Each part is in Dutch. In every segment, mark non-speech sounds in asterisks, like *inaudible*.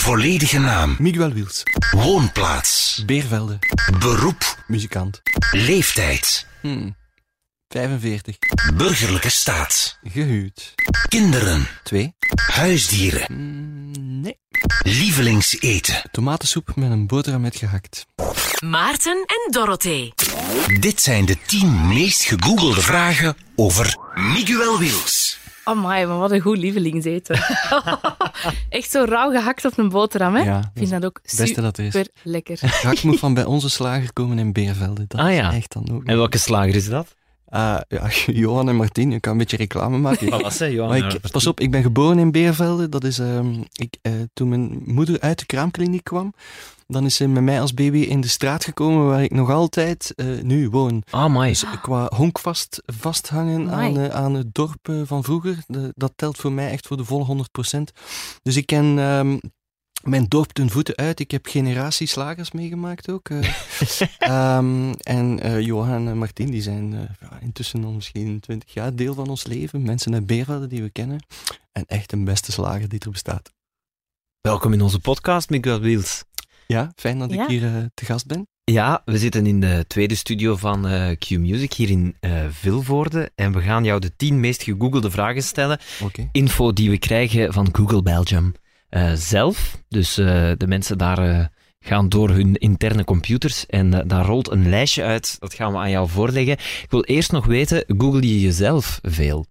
Volledige naam. Miguel Wiels. Woonplaats. Beervelde. Beroep. Muzikant. Leeftijd. Hmm. 45. Burgerlijke staat. Gehuwd. Kinderen. 2. Huisdieren. Hmm, nee. Lievelingseten. Tomatensoep met een boterham met gehakt. Maarten en Dorothee. Dit zijn de 10 meest gegoogelde vragen over Miguel Wiels. Amai, maar wat een goed lievelingseten. *laughs* Echt zo rauw gehakt op een boterham, hè? Ja, Ik vind dat ook dat er is. super lekker. Gehakt *laughs* moet van bij onze slager komen in Beervelde. Dat Ah, ja. is echt dan ook. En welke slager is dat? Ah, ja, *laughs* Johan en Martien, ik kan een beetje reclame maken. Wat was hij, Johan? Maar ik, pas op, ik ben geboren in Beervelde. Dat is, ehm, ik, eh, toen mijn moeder uit de kraamkliniek kwam, dan is ze met mij als baby in de straat gekomen waar ik nog altijd eh, nu woon. Ah, my. Dus qua honkvast vasthangen aan, eh, aan het dorp eh, van vroeger, de- dat telt voor mij echt voor de volle 100%. Dus ik ken ehm, mijn dorp ten voeten uit. Ik heb generatie slagers meegemaakt ook. eh. *laughs* Ehm, en eh, Johan en Martien, die zijn ja, intussen al misschien 20 jaar deel van ons leven. Mensen uit Beervelde die we kennen. En echt een beste slager die er bestaat. Welkom in onze podcast, Miguel Wiels. Ja, fijn dat Ja. ik hier eh, te gast ben. Ja, we zitten in de tweede studio van eh, Q Music hier in eh, Vilvoorde. En we gaan jou de 10 meest gegoogelde vragen stellen. Info die we krijgen van Google Belgium eh, zelf. Dus eh, de mensen daar gaan door hun interne computers en daar rolt een lijstje uit. Dat gaan we aan jou voorleggen. Ik wil eerst nog weten, google je jezelf veel?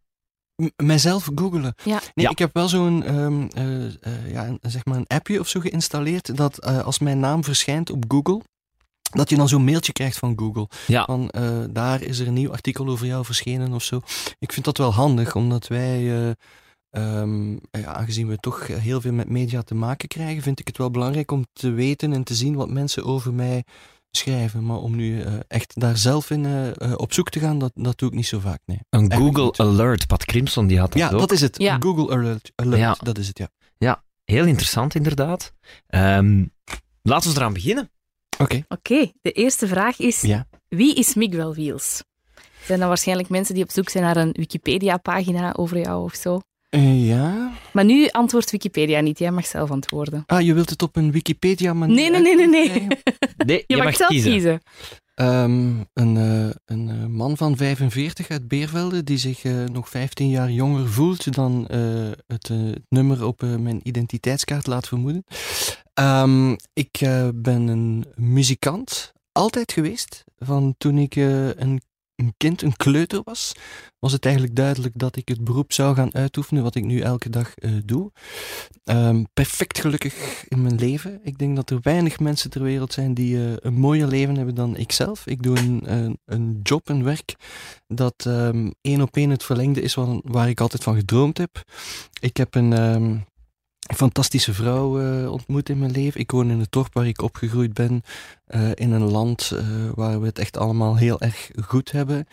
Mijzelf googelen. Ja. Nee, Ja. ik heb wel zo'n ehm, eh, eh, ja, zeg maar een appje of zo geïnstalleerd dat eh, als mijn naam verschijnt op Google, dat je dan zo'n mailtje krijgt van Google. Ja. Van eh, daar is er een nieuw artikel over jou verschenen of zo. Ik vind dat wel handig, omdat wij, eh, ehm, ja, aangezien we toch heel veel met media te maken krijgen, vind ik het wel belangrijk om te weten en te zien wat mensen over mij schrijven. Maar om nu eh, echt daar zelf in eh, eh, op zoek te gaan, dat, dat doe ik niet zo vaak, nee. Een Google niet. Alert. Pat Crimson die had dat Ja, ook. dat is het. Ja. Google Alert, alert Ja. dat is het, ja. Heel interessant, inderdaad. Ehm, laten we eraan beginnen. Oké. Oké, de eerste vraag is: Ja. wie is Miguel Wiels? Zijn dat waarschijnlijk mensen die op zoek zijn naar een Wikipedia-pagina over jou of zo? Eh, ja. Maar nu antwoordt Wikipedia niet, jij mag zelf antwoorden. Ah, je wilt het op een Wikipedia manier Nee, nee, nee, nee, nee. *laughs* Je, mag, zelf kiezen. Ehm, een eh, een eh, man van 45 uit Beervelde die zich eh, nog 15 jaar jonger voelt dan eh, het nummer op mijn identiteitskaart laat vermoeden. Ehm, ik eh, ben een muzikant, altijd geweest. Van toen ik eh, een, een kind, een kleuter was, was het eigenlijk duidelijk dat ik het beroep zou gaan uitoefenen wat ik nu elke dag eh, doe. Ehm, perfect gelukkig in mijn leven. Ik denk dat er weinig mensen ter wereld zijn die eh, een mooier leven hebben dan ikzelf. Ik doe een, een, job, een werk dat ehm, één op één het verlengde is van, waar ik altijd van gedroomd heb. Ik heb een ehm, fantastische vrouw eh, ontmoet in mijn leven. Ik woon in het dorp waar ik opgegroeid ben, eh, in een land eh, waar we het echt allemaal heel erg goed hebben.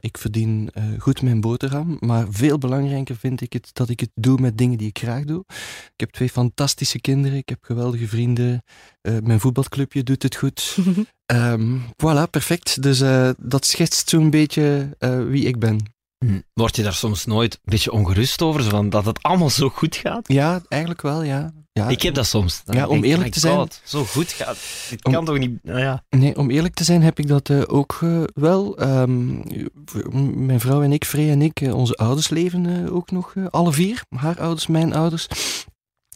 Ik verdien goed mijn boterham, maar veel belangrijker vind ik het dat ik het doe met dingen die ik graag doe. Ik heb twee fantastische kinderen, ik heb geweldige vrienden, mijn voetbalclubje doet het goed. *laughs* Ehm, voilà, perfect. Dus dat schetst zo'n beetje wie ik ben. Hm. Word je daar soms nooit een beetje ongerust over, zo van dat het allemaal zo goed gaat? Ja, eigenlijk wel, ja. ja. Ik heb dat soms. Dan Ja, om eerlijk te zijn- God, zo goed gaat. Dit Om- kan toch niet... Nou ja. Nee, om eerlijk te zijn heb ik dat eh, ook eh, wel. Ehm, mijn vrouw en ik, Frey en ik, eh, onze ouders leven ook nog alle vier. Haar ouders, mijn ouders.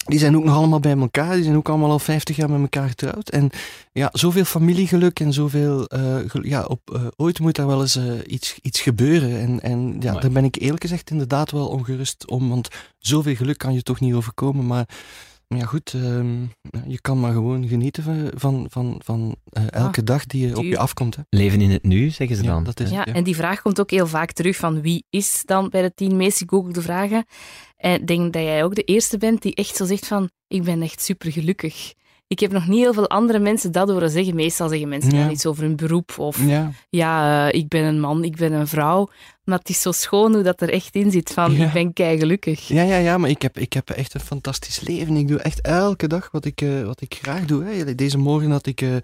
Die zijn ook nog allemaal bij elkaar. Die zijn ook allemaal al 50 jaar met elkaar getrouwd. En ja, zoveel familiegeluk en zoveel. eh, ja, op, eh, ooit moet daar wel eens eh, iets, iets gebeuren. En, en ja, daar ben ik eerlijk gezegd inderdaad wel ongerust om. Want zoveel geluk kan je toch niet overkomen. Maar, maar ja, goed. ehm, ja, je kan maar gewoon genieten van, van, van, van eh, elke dag die je op je afkomt. Hè. Leven in het nu, zeggen ze Ja, dan. dat is Ja, het, ja. en die vraag komt ook heel vaak terug van wie is dan bij de tien meest gegoogelde vragen. En ik denk dat jij ook de eerste bent die echt zo zegt van ik ben echt super gelukkig. Ik heb nog niet heel veel andere mensen dat horen zeggen. Meestal zeggen mensen Ja. dan iets over hun beroep of Ja, ja, eh, ik ben een man, ik ben een vrouw. Maar het is zo schoon hoe dat er echt in zit van Ja. ik ben kei gelukkig. ja, ja, ja, maar ik heb, ik heb echt een fantastisch leven. Ik doe echt elke dag wat ik, eh, wat ik graag doe. Hè. Deze morgen had ik, eh,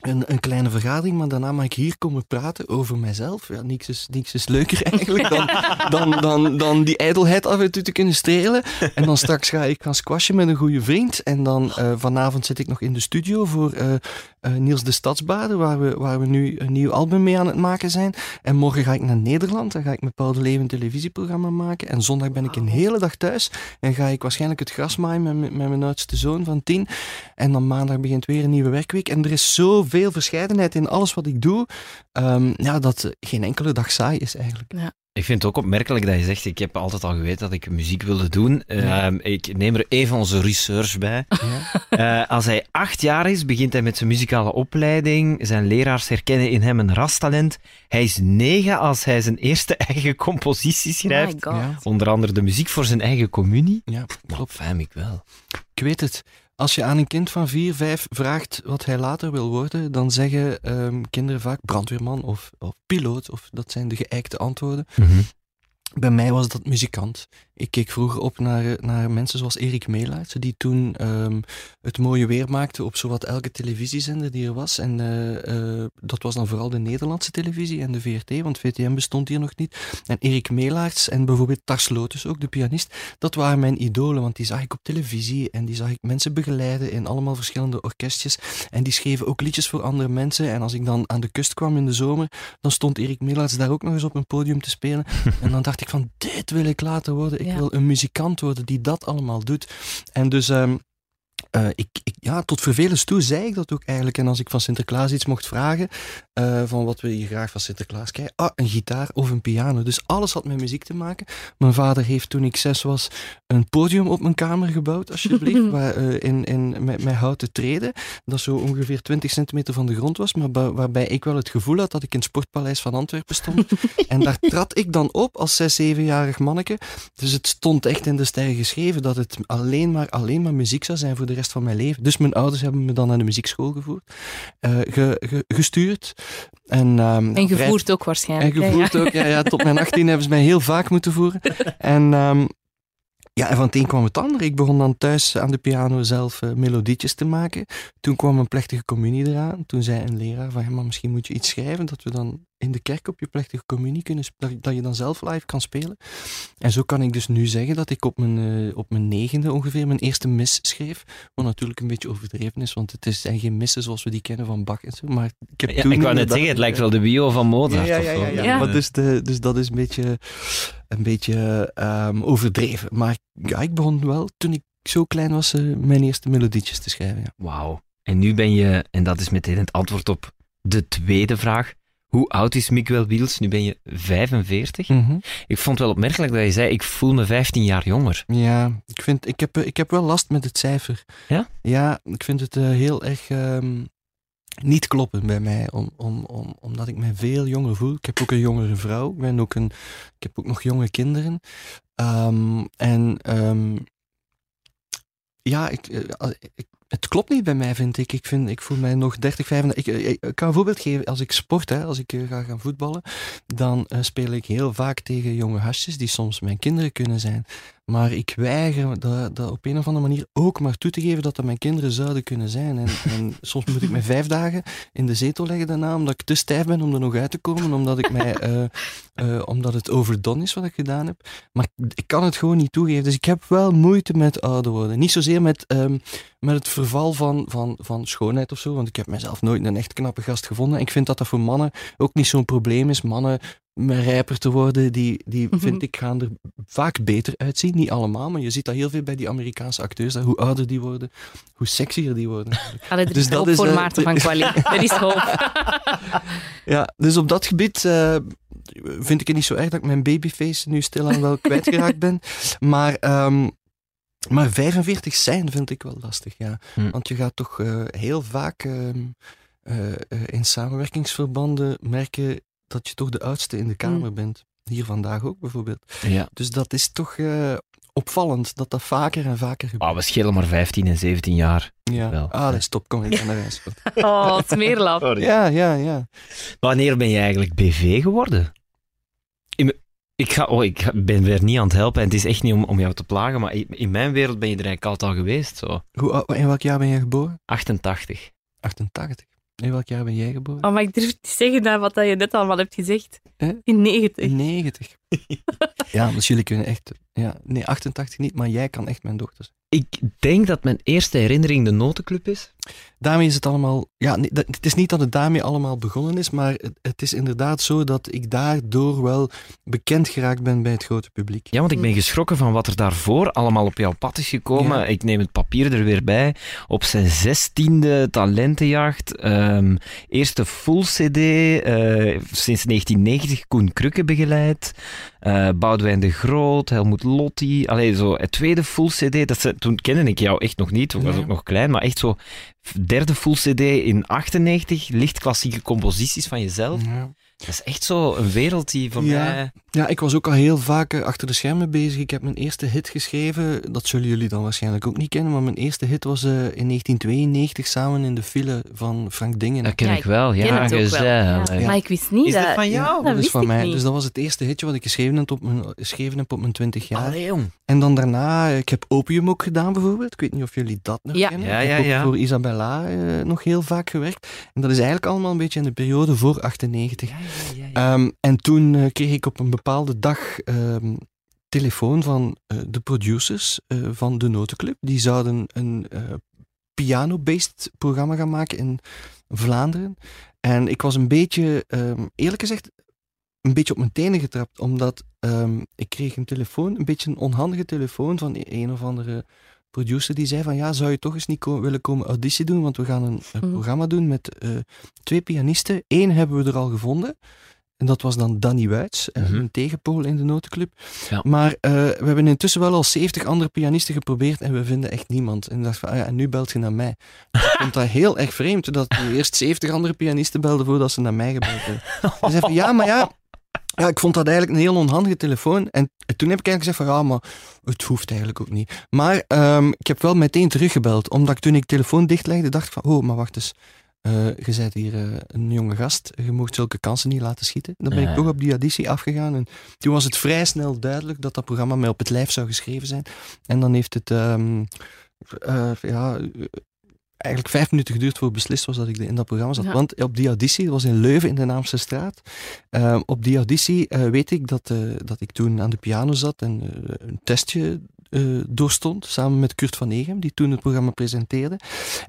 een, een kleine vergadering, maar daarna mag ik hier komen praten over mijzelf. Ja, niks is, niks is leuker *laughs* eigenlijk dan, dan, dan, dan die ijdelheid af en toe te kunnen strelen. En dan straks ga ik gaan squashen met een goede vriend. En dan uh, vanavond zit ik nog in de studio voor uh, uh, Niels de Stadsbaden, waar we, waar we nu een nieuw album mee aan het maken zijn. En morgen ga ik naar Nederland, dan ga ik met Paul de Leeuw een televisieprogramma maken. En zondag ben ik een hele dag thuis en ga ik waarschijnlijk het gras maaien met, met mijn oudste zoon van tien. En dan maandag begint weer een nieuwe werkweek. En er is zoveel verscheidenheid in alles wat ik doe, um, ja, dat geen enkele dag saai is eigenlijk. Ja. Ik vind het ook opmerkelijk dat je zegt, ik heb altijd al geweten dat ik muziek wilde doen. Ja. Uh, ik neem er even onze research bij. Ja. Uh, *laughs* als hij acht jaar is, begint hij met zijn muzikale opleiding. Zijn leraars herkennen in hem een rastalent. Hij is negen als hij zijn eerste *laughs* eigen compositie schrijft. Oh ja. Onder andere de muziek voor zijn eigen communie. Ja, klopt. Fijn, ik wel. Ik weet het. Als je aan een kind van 4, 5 vraagt wat hij later wil worden, dan zeggen um, kinderen vaak brandweerman of, of piloot. Of dat zijn de geëikte antwoorden. Mm -hmm. Bij mij was dat muzikant. Ik keek vroeger op naar, naar mensen zoals Erik Meelaerts, die toen um, het mooie weer maakte op zowat elke televisiezender die er was. En uh, uh, dat was dan vooral de Nederlandse televisie en de VRT, want VTM bestond hier nog niet. En Erik Meelaerts en bijvoorbeeld Tars Lotus, ook de pianist, dat waren mijn idolen, want die zag ik op televisie en die zag ik mensen begeleiden in allemaal verschillende orkestjes. En die schreven ook liedjes voor andere mensen. En als ik dan aan de kust kwam in de zomer, dan stond Erik Meelaerts daar ook nog eens op een podium te spelen. *laughs* en dan dacht ik van, dit wil ik later worden. Ik wil een muzikant worden die dat allemaal doet. En dus... Um, uh, ik, ik, ja, tot vervelens toe zei ik dat ook eigenlijk. En als ik van Sinterklaas iets mocht vragen, uh, van wat wil je graag van Sinterklaas krijgen? Ah, een gitaar of een piano. Dus alles had met muziek te maken. Mijn vader heeft toen ik zes was een podium op mijn kamer gebouwd, alsjeblieft, *laughs* waar, uh, in, in, met, met houten treden. Dat zo ongeveer 20 centimeter van de grond was, maar waarbij ik wel het gevoel had dat ik in het Sportpaleis van Antwerpen stond. *laughs* en daar trad ik dan op als zes, zevenjarig manneke. Dus het stond echt in de sterren geschreven dat het alleen maar, alleen maar muziek zou zijn voor de rest van mijn leven. Dus mijn ouders hebben me dan naar de muziekschool gevoerd, uh, ge, ge, gestuurd. En, um, en gevoerd vrij, ook waarschijnlijk. En gevoerd ja. ook, ja, ja. Tot mijn 18 hebben ze mij heel vaak moeten voeren. *laughs* En um, ja, en van het een kwam het ander. Ik begon dan thuis aan de piano zelf uh, melodietjes te maken. Toen kwam een plechtige communie eraan. Toen zei een leraar van, ja, maar misschien moet je iets schrijven dat we dan in de kerk op je plechtige communie kunnen dat, dat je dan zelf live kan spelen. En zo kan ik dus nu zeggen dat ik op mijn, uh, op mijn negende ongeveer mijn eerste mis schreef. Wat natuurlijk een beetje overdreven is, want het is, zijn geen missen zoals we die kennen van Bach en zo. Maar ik heb ja, toen ik wou net zeggen, het lijkt wel de bio van Mozart. Ja, ja, ja. ja, ja. ja. Maar dus, de, dus dat is een beetje, een beetje um, overdreven. Maar ja, ik begon wel toen ik zo klein was uh, mijn eerste melodietjes te schrijven. Ja. Wauw. En nu ben je, en dat is meteen het antwoord op de tweede vraag. Hoe oud is Miguel Wiels? Nu ben je 45. Mm -hmm. Ik vond het wel opmerkelijk dat je zei, ik voel me 15 jaar jonger. Ja, ik, vind, ik, heb, ik heb wel last met het cijfer. Ja? Ja, ik vind het uh, heel erg um, niet kloppen bij mij, om, om, om, omdat ik mij veel jonger voel. Ik heb ook een jongere vrouw, ik, ben ook een, ik heb ook nog jonge kinderen. Um, en um, ja, ik, ik het klopt niet bij mij, vind ik. Ik, vind, ik voel mij nog 30, 35. Ik, ik, kan een voorbeeld geven. Als ik sport, hè, als ik uh, ga gaan voetballen, dan uh, speel ik heel vaak tegen jonge hasjes die soms mijn kinderen kunnen zijn. Maar ik weiger dat, dat op een of andere manier ook maar toe te geven dat dat mijn kinderen zouden kunnen zijn. En, *laughs* en soms moet ik mij vijf dagen in de zetel leggen daarna, omdat ik te stijf ben om er nog uit te komen, omdat, ik mij, uh, uh, omdat het overdone is wat ik gedaan heb. Maar ik kan het gewoon niet toegeven. Dus ik heb wel moeite met ouder worden. Niet zozeer met, um, met het verval van, van, van schoonheid of zo, want ik heb mezelf nooit een echt knappe gast gevonden. Ik vind dat dat voor mannen ook niet zo'n probleem is. Mannen rijper te worden, die, die mm -hmm. vind ik gaan er vaak beter uitzien. Niet allemaal, maar je ziet dat heel veel bij die Amerikaanse acteurs. Dat hoe ouder die worden, hoe sexier die worden. *laughs* Allee, is dus dat is voor uh, Maarten van *laughs* Quali. er is hoop. *laughs* ja, dus op dat gebied uh, vind ik het niet zo erg dat ik mijn babyface nu stilaan wel kwijtgeraakt ben. Maar... Um, maar 45 zijn vind ik wel lastig, ja. Hm. Want je gaat toch uh, heel vaak um, in samenwerkingsverbanden merken dat je toch de oudste in de kamer mm. bent. Hier vandaag ook bijvoorbeeld. Ja. Dus dat is toch uh, opvallend dat dat vaker en vaker gebeurt. Oh, we schelen maar 15 en 17 jaar. Ja. Wel. Ah, nee, stop, kom ik naar huis. *laughs* oh, smeerlap. Ja, ja, ja. Wanneer ben je eigenlijk BV geworden? In, ik, ga, oh, ik ben weer niet aan het helpen en het is echt niet om, om jou te plagen, maar in mijn wereld ben je er eigenlijk altijd al geweest. Zo. Hoe, in welk jaar ben je geboren? 88. 88. In welk jaar ben jij geboren? Oh, maar ik durf niet zeggen naar wat dat je net allemaal hebt gezegd. Eh? In 90. In 90. ja, dus jullie kunnen echt... Ja, nee, 88 niet, maar jij kan echt mijn dochter zijn. Ik denk dat mijn eerste herinnering de notenclub is. Daarmee is het allemaal... Ja, nee, dat- het is niet dat het daarmee allemaal begonnen is, maar het, het is inderdaad zo dat ik daardoor wel bekend geraakt ben bij het grote publiek. Ja, want ik ben geschrokken van wat er daarvoor allemaal op jouw pad is gekomen. Ja. Ik neem het papier er weer bij. Op zijn zestiende talentenjacht. ehm, eerste full CD. eh, sinds 1990 Koen Krukke begeleid. eh Boudewijn de Groot, Helmoet Lotti. Allee, zo het tweede full CD. Dat, ze- toen kende ik jou echt nog niet. Toen was ook nog klein. Maar echt zo derde full CD in 98. Licht klassieke composities van jezelf. Ja. Dat is echt zo een wereld die voor Ja. mij... Ja, ik was ook al heel vaak eh, achter de schermen bezig. Ik heb mijn eerste hit geschreven. Dat zullen jullie dan waarschijnlijk ook niet kennen. Maar mijn eerste hit was eh, in 1992 samen in de file van Frank Dingen. Dat ken Ja, ik wel. ken Ja, het ook wel. gezellig. Ja. Maar ik wist niet Is dat dat... van jou? Ja, Dat is van mij. niet. Dus dat was het eerste hitje wat ik geschreven heb op mijn, geschreven heb op mijn 20 jaar. Allee, jong. En dan daarna, eh, ik heb Opium ook gedaan bijvoorbeeld. Ik weet niet of jullie dat nog Ja. kennen. Ja, ik ja, heb ook ja. voor Isabella nog heel vaak gewerkt. En dat is eigenlijk allemaal een beetje in de periode voor 98. Ehm, en toen eh, kreeg ik op een bepaalde dag ehm, telefoon van eh, de producers eh, van de Notenclub. Die zouden een piano-based programma gaan maken in Vlaanderen. En ik was een beetje, ehm, eerlijk gezegd, een beetje op mijn tenen getrapt. Omdat ik kreeg een telefoon, een beetje een onhandige telefoon van een of andere producer die zei van ja, zou je toch eens niet ko- willen komen auditie doen, want we gaan een, een Mhm. programma doen met eh, twee pianisten. Eén hebben we er al gevonden. En dat was dan Danny Wuits, eh, Mhm. een tegenpool in de notenclub. Ja. Maar eh, we hebben intussen wel al 70 andere pianisten geprobeerd en we vinden echt niemand. En ik dacht van, ah ja, en nu belt je naar mij. Ik vond dat heel erg vreemd, dat je eerst 70 andere pianisten belden voordat ze naar mij gebeld hebben. Hij zei van, ja, maar ja, ja, ik vond dat eigenlijk een heel onhandige telefoon. En toen heb ik eigenlijk gezegd van, ja, maar het hoeft eigenlijk ook niet. Maar ehm, ik heb wel meteen teruggebeld, omdat ik toen ik de telefoon dichtlegde, dacht ik van, oh, maar wacht eens. eh, je bent hier eh, een jonge gast, je mocht zulke kansen niet laten schieten. Dan ben ik toch op die auditie afgegaan. En toen was het vrij snel duidelijk dat dat programma mij op het lijf zou geschreven zijn. En dan heeft het ehm, eh, ja, eigenlijk vijf minuten geduurd voor beslist was dat ik in dat programma zat. Ja. Want op die auditie, dat was in Leuven in de Naamse straat. eh, op die auditie eh, weet ik dat, eh, dat ik toen aan de piano zat en eh, een testje doorstond, samen met Kurt van Egem, die toen het programma presenteerde.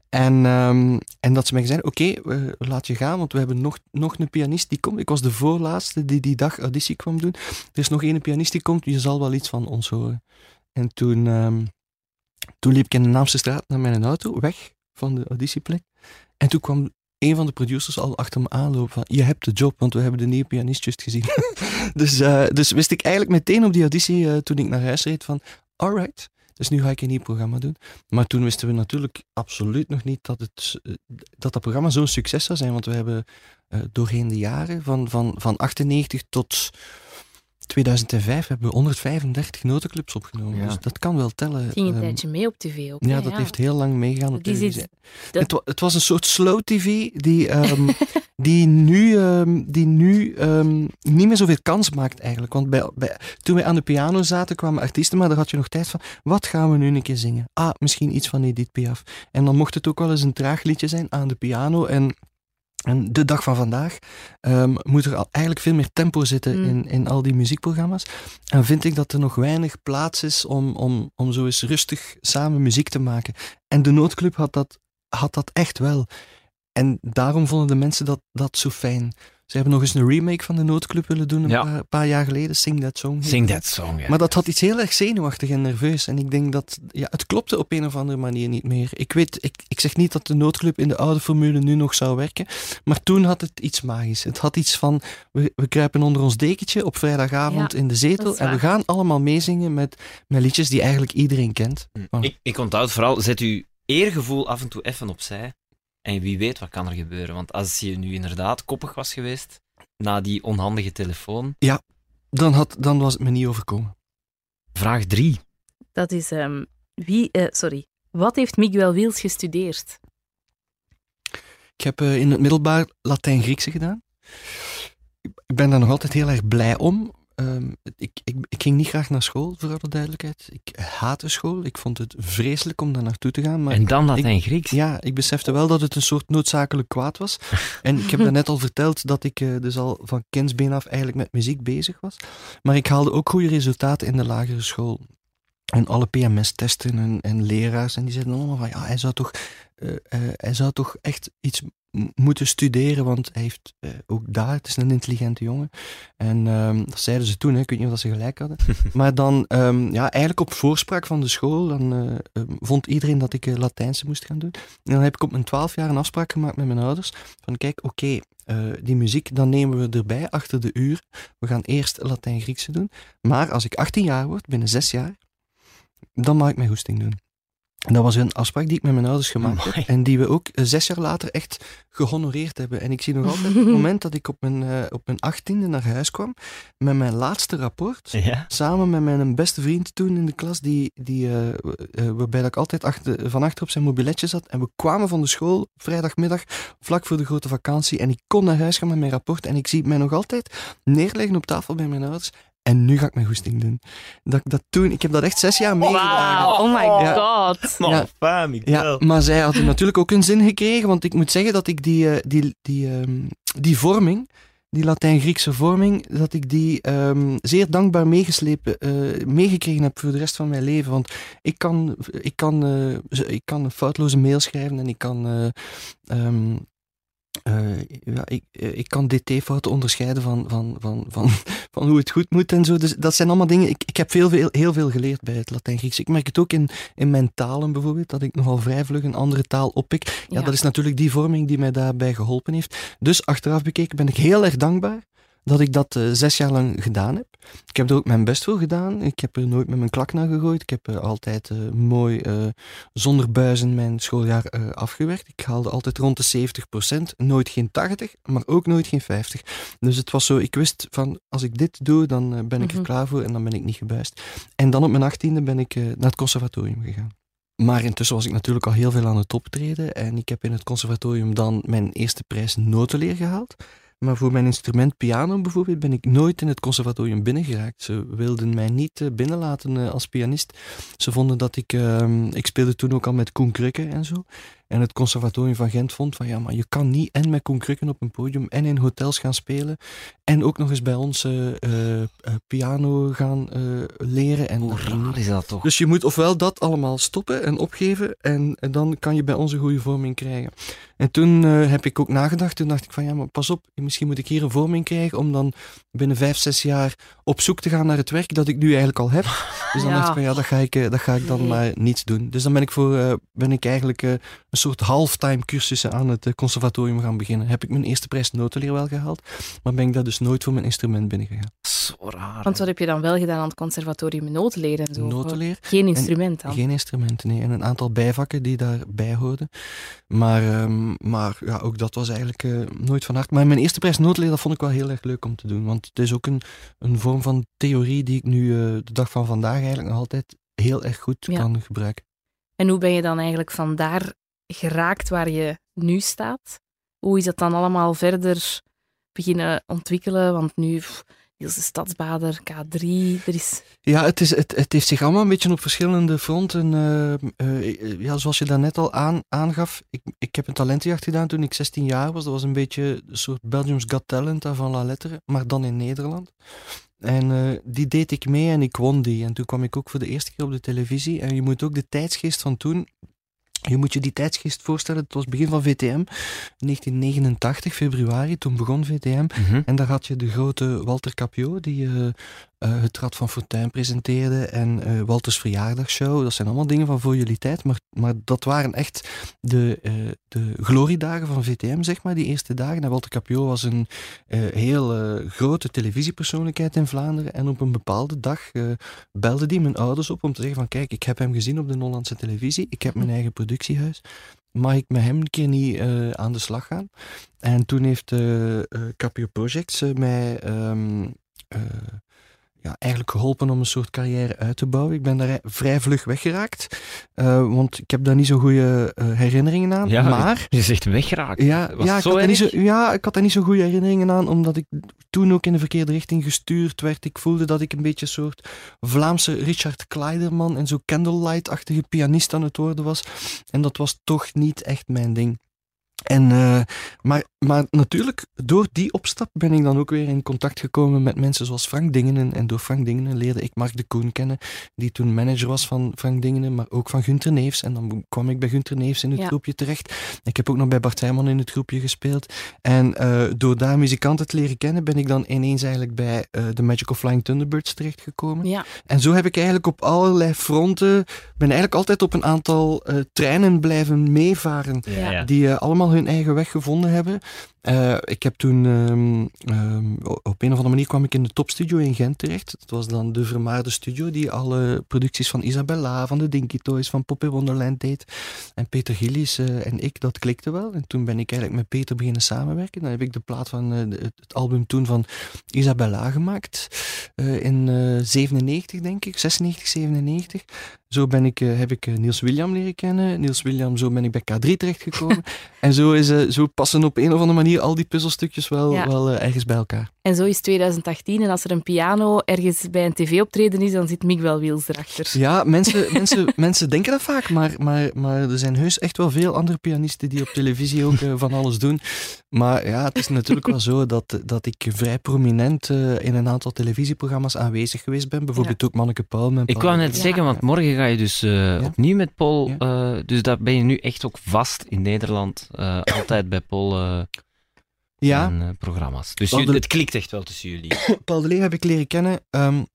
En, ehm, en dat ze mij zeiden, oké, eh, laat je gaan, want we hebben nog, nog een pianist die komt. Ik was de voorlaatste die die dag auditie kwam doen. Er is nog één pianist die komt, je zal wel iets van ons horen. En toen, ehm, toen liep ik in de Naamse straat naar mijn auto, weg van de auditieplek. En toen kwam een van de producers al achter me aanlopen van, je hebt de job, want we hebben de nieuwe pianist juist gezien. *laughs* dus, eh, dus wist ik eigenlijk meteen op die auditie, eh, toen ik naar huis reed, van, alright, dus nu ga ik een nieuw programma doen. Maar toen wisten we natuurlijk absoluut nog niet dat het, eh, dat, dat programma zo'n succes zou zijn, want we hebben doorheen de jaren, van, van, van 98 tot 2005, hebben we 135 notenclubs opgenomen. Ja. Dus dat kan wel tellen. Het ging een Ehm, tijdje mee op tv ook. ja, dat heeft heel lang meegegaan op iets- dat- Het, wa- het was een soort slow tv die, ehm, *laughs* die nu, ehm, die nu ehm, niet meer zoveel kans maakt eigenlijk. Want bij, bij, toen wij aan de piano zaten kwamen artiesten, maar daar had je nog tijd van, wat gaan we nu een keer zingen? Ah, misschien iets van Edith Piaf. En dan mocht het ook wel eens een traag liedje zijn aan de piano en... En de dag van vandaag ehm, moet er al eigenlijk veel meer tempo zitten Mm. in, in al die muziekprogramma's. En vind ik dat er nog weinig plaats is om, om, om zo eens rustig samen muziek te maken. En de Noodclub had dat, had dat echt wel. En daarom vonden de mensen dat, dat zo fijn. Ze hebben nog eens een remake van de Noodclub willen doen een Ja. paar, paar jaar geleden. Sing That Song. Sing that song. Ja. Maar dat had iets heel erg zenuwachtig en nerveus. En ik denk dat ja, het klopte op een of andere manier niet meer. Ik weet, ik, ik zeg niet dat de noodclub in de oude formule nu nog zou werken. Maar toen had het iets magisch. Het had iets van, we, we kruipen onder ons dekentje op vrijdagavond Ja, in de zetel. En we gaan allemaal meezingen met, met liedjes die eigenlijk iedereen kent. Oh. Ik, ik onthoud vooral, zet uw eergevoel af en toe even opzij. En wie weet wat kan er gebeuren. Want als je nu inderdaad koppig was geweest, na die onhandige telefoon. Dan, had, dan was het me niet overkomen. Vraag 3. Dat is... ehm, wie... eh, sorry. Wat heeft Miguel Wiels gestudeerd? Ik heb eh, in het middelbaar Latijn-Griekse gedaan. Ik ben daar nog altijd heel erg blij om. Ehm, ik, ik, ik ging niet graag naar school, voor alle duidelijkheid. Ik haatte school. Ik vond het vreselijk om daar naartoe te gaan. Maar en dan ik- Latijn-Grieks. Ja, ik besefte wel dat het een soort noodzakelijk kwaad was. *laughs* En ik heb daarnet al verteld dat ik eh, dus al van kindsbeen af eigenlijk met muziek bezig was. Maar ik haalde ook goede resultaten in de lagere school. En alle PMS-testen en, en leraars. En die zeiden allemaal van, ja, hij zou toch, eh, eh, hij zou toch echt iets moeten studeren, want hij heeft eh, ook daar, het is een intelligente jongen. En ehm, dat zeiden ze toen, hè, ik weet niet of dat ze gelijk hadden. *laughs* maar dan, ehm, ja, eigenlijk op voorspraak van de school, dan eh, ehm, vond iedereen dat ik eh, Latijnse moest gaan doen. En dan heb ik op mijn twaalf jaar een afspraak gemaakt met mijn ouders. Van kijk, oké, die muziek, dan nemen we erbij achter de uur. We gaan eerst Latijn-Griekse doen. Maar als ik 18 jaar word, binnen zes jaar, dan mag ik mijn goesting doen. En dat was een afspraak die ik met mijn ouders gemaakt heb. En die we ook eh, zes jaar later echt gehonoreerd hebben. En ik zie nog altijd het *laughs* moment dat ik op mijn, eh, op mijn achttiende naar huis kwam. Met mijn laatste rapport. Ja. Samen met mijn beste vriend toen in de klas, die, die, eh, waarbij dat ik altijd achter, van achter op zijn mobiletje zat. En we kwamen van de school vrijdagmiddag, vlak voor de grote vakantie. En ik kon naar huis gaan met mijn rapport. En ik zie mij nog altijd neerleggen op tafel bij mijn ouders. En nu ga ik mijn goesting doen. Dat, ik dat toen, ik heb dat echt zes jaar meegedragen. Wauw, oh my Ja. god. Ja. fijn, Ja, maar zij hadden natuurlijk ook een zin gekregen, want ik moet zeggen dat ik die, eh, die, die, ehm, die vorming, die Latijn-Griekse vorming, dat ik die ehm, zeer dankbaar meegeslepen, eh, meegekregen heb voor de rest van mijn leven. Want ik kan, ik kan, eh, ik kan een foutloze mail schrijven en ik kan... eh, ehm, eh, ja, ik, eh, ik kan dt-fouten onderscheiden van, van, van, van, *laughs* van hoe het goed moet en zo. Dus dat zijn allemaal dingen. Ik, ik heb veel, veel, heel veel geleerd bij het Latijn-Grieks. Ik merk het ook in, in mijn talen bijvoorbeeld, dat ik nogal vrij vlug een andere taal oppik. Ja, Ja. dat is natuurlijk die vorming die mij daarbij geholpen heeft. Dus achteraf bekeken ben ik heel erg dankbaar dat ik dat eh, zes jaar lang gedaan heb. Ik heb er ook mijn best voor gedaan. Ik heb er nooit met mijn klak naar gegooid. Ik heb eh, altijd eh, mooi eh, zonder buizen mijn schooljaar afgewerkt. Ik haalde altijd rond de 70% Nooit geen 80, maar ook nooit geen 50. Dus het was zo, ik wist van als ik dit doe, dan ben ik er Mhm. klaar voor en dan ben ik niet gebuist. En dan op mijn achttiende ben ik naar het conservatorium gegaan. Maar intussen was ik natuurlijk al heel veel aan het optreden. En ik heb in het conservatorium dan mijn eerste prijs notenleer gehaald. Maar voor mijn instrument piano bijvoorbeeld ben ik nooit in het conservatorium binnengeraakt. Ze wilden mij niet eh, binnenlaten eh, als pianist. Ze vonden dat ik... ehm, ik speelde toen ook al met Koen Krukke en zo. En het conservatorium van Gent vond van ja, maar je kan niet en met Koen Krukken op een podium en in hotels gaan spelen. En ook nog eens bij ons eh, eh, eh, piano gaan leren. En Hoe raar is dat toch? Dus je moet ofwel dat allemaal stoppen en opgeven en, en dan kan je bij ons een goede vorming krijgen. En toen heb ik ook nagedacht, toen dacht ik van ja, maar pas op, misschien moet ik hier een vorming krijgen om dan binnen vijf, zes jaar op zoek te gaan naar het werk dat ik nu eigenlijk al heb. *laughs* Dus dan Ja. dacht ik van ja, dat ga ik, dat ga ik dan Nee. maar niet doen. Dus dan ben ik, voor, ben ik eigenlijk een soort halftime cursussen aan het eh, conservatorium gaan beginnen. Heb ik mijn eerste prijs notenleer wel gehaald, maar ben ik daar dus nooit voor mijn instrument binnengegaan. Zo raar. Want wat heb je dan wel gedaan aan het conservatorium? Notenleren en zo? Notenleer. Geen instrument dan? Geen instrumenten, nee. En een aantal bijvakken die daarbij hoorden. Maar, ehm, maar ja, ook dat was eigenlijk eh, nooit van harte. Maar mijn eerste prijs noodleer, dat vond ik wel heel erg leuk om te doen. Want het is ook een, een vorm van theorie die ik nu eh, de dag van vandaag eigenlijk nog altijd heel erg goed Ja. kan gebruiken. En hoe ben je dan eigenlijk vandaar geraakt waar je nu staat? Hoe is dat dan allemaal verder beginnen ontwikkelen? Want nu, Niels de Stadsbader, K3, er is... Ja, het, is, het, het heeft zich allemaal een beetje op verschillende fronten. eh, eh, ja, zoals je daarnet al aan, aangaf, ik, ik heb een talentenjacht gedaan toen ik 16 jaar was. Dat was een beetje een soort Belgium's Got Talent van La Lettere, maar dan in Nederland. En eh, die deed ik mee en ik won die. En toen kwam ik ook voor de eerste keer op de televisie. En je moet ook de tijdsgeest van toen. Je moet je die tijdsgeest voorstellen, het was begin van VTM, 1989, februari, toen begon VTM. Mhm. En daar had je de grote Walter Capio, die eh, eh, het Rad van Fortuin presenteerde. En eh, Walters verjaardagsshow. Dat zijn allemaal dingen van voor jullie tijd. Maar, maar dat waren echt de, eh, de gloriedagen van VTM, zeg maar, die eerste dagen. En Walter Capio was een heel grote televisiepersoonlijkheid in Vlaanderen. En op een bepaalde dag belde die mijn ouders op om te zeggen van kijk, ik heb hem gezien op de Hollandse televisie. Ik heb mijn eigen productiehuis. Mag ik met hem een keer niet aan de slag gaan? En toen heeft eh Capio Projects mij ehm, eh, ja, eigenlijk geholpen om een soort carrière uit te bouwen. Ik ben daar vrij vlug weggeraakt, uh, want ik heb daar niet zo goede uh, herinneringen aan. Ja, maar, *laughs* je zegt weggeraakt. Ja, ja, ik had niet zo, ja, ik had daar niet zo goede herinneringen aan, omdat ik toen ook in de verkeerde richting gestuurd werd. Ik voelde dat ik een beetje een soort Vlaamse Richard Kleiderman en zo candlelight-achtige pianist aan het worden was. En dat was toch niet echt mijn ding. En, uh, maar, maar natuurlijk, door die opstap ben ik dan ook weer in contact gekomen met mensen zoals Frank Dingenen. En door Frank Dingenen leerde ik Mark de Koen kennen, die toen manager was van Frank Dingenen, maar ook van Gunter Neefs. En dan kwam ik bij Gunter Neefs in het ja. groepje terecht. Ik heb ook nog bij Bart Heijman in het groepje gespeeld. En uh, door daar muzikanten te leren kennen, ben ik dan ineens eigenlijk bij uh, de Magical Flying Thunderbirds terechtgekomen. Ja. En zo heb ik eigenlijk op allerlei fronten, ben eigenlijk altijd op een aantal treinen blijven meevaren, Ja. die allemaal eigen weg gevonden hebben. Uh, ik heb toen um, um, op een of andere manier kwam ik in de topstudio in Gent terecht. Dat was dan de vermaarde studio die alle producties van Isabella, van de Dinky Toys, van Poppy Wonderland deed. En Peter Gillies uh, en ik, dat klikte wel. En toen ben ik eigenlijk met Peter beginnen samenwerken. Dan heb ik de plaat van uh, de, het album toen van Isabella gemaakt. in 97 denk ik, 96, 97. Zo ben ik, heb ik Niels William leren kennen. Niels William, zo ben ik bij K3 terechtgekomen. *laughs* en zo, is, zo passen op een of andere manier al die puzzelstukjes wel, Ja. wel uh, ergens bij elkaar. En zo is 2018 en als er een piano ergens bij een tv-optreden is, dan zit Miguel Wiels erachter. Ja, *laughs* mensen, mensen, mensen denken dat vaak, maar, maar, maar er zijn heus echt wel veel andere pianisten die op televisie ook uh, van alles doen. Maar ja, het is natuurlijk wel zo dat, dat ik vrij prominent uh, in een aantal televisieprogramma's aanwezig geweest ben. Bijvoorbeeld ja. ook Manneke Paul. Met Ik Paul wou net ja. zeggen, want morgen ga je dus ja? opnieuw met Paul. dus daar ben je nu echt ook vast in Nederland. altijd bij Paul ja. en uh, programma's. Dus Paul jullie, de... het klikt echt wel tussen jullie. *clears throat* Paul de Leeuw heb ik leren kennen um,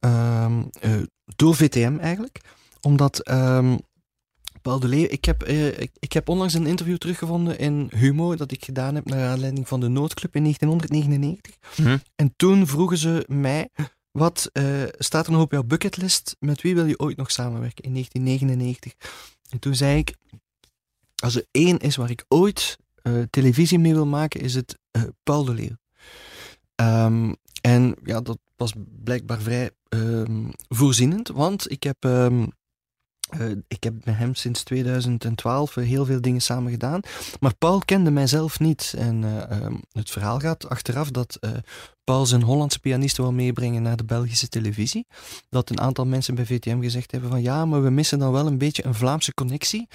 um, uh, door VTM eigenlijk. Omdat um, Paul de Leeuw... Ik heb, uh, ik, ik, heb onlangs een interview teruggevonden in Humo dat ik gedaan heb naar aanleiding van de Noodclub in 1999. Hm? En toen vroegen ze mij... Wat staat er nog op jouw bucketlist? Met wie wil je ooit nog samenwerken? In 1999. En toen zei ik... Als er één is waar ik ooit televisie mee wil maken, is het uh, Paul de Leeuw. Um, en ja, dat was blijkbaar vrij um, voorzienend, want ik heb, um, uh, ik heb met hem sinds 2012 heel veel dingen samen gedaan. Maar Paul kende mijzelf niet. En het verhaal gaat achteraf dat Paul zijn Hollandse pianisten wil meebrengen naar de Belgische televisie. Dat een aantal mensen bij VTM gezegd hebben van ja, maar we missen dan wel een beetje een Vlaamse connectie.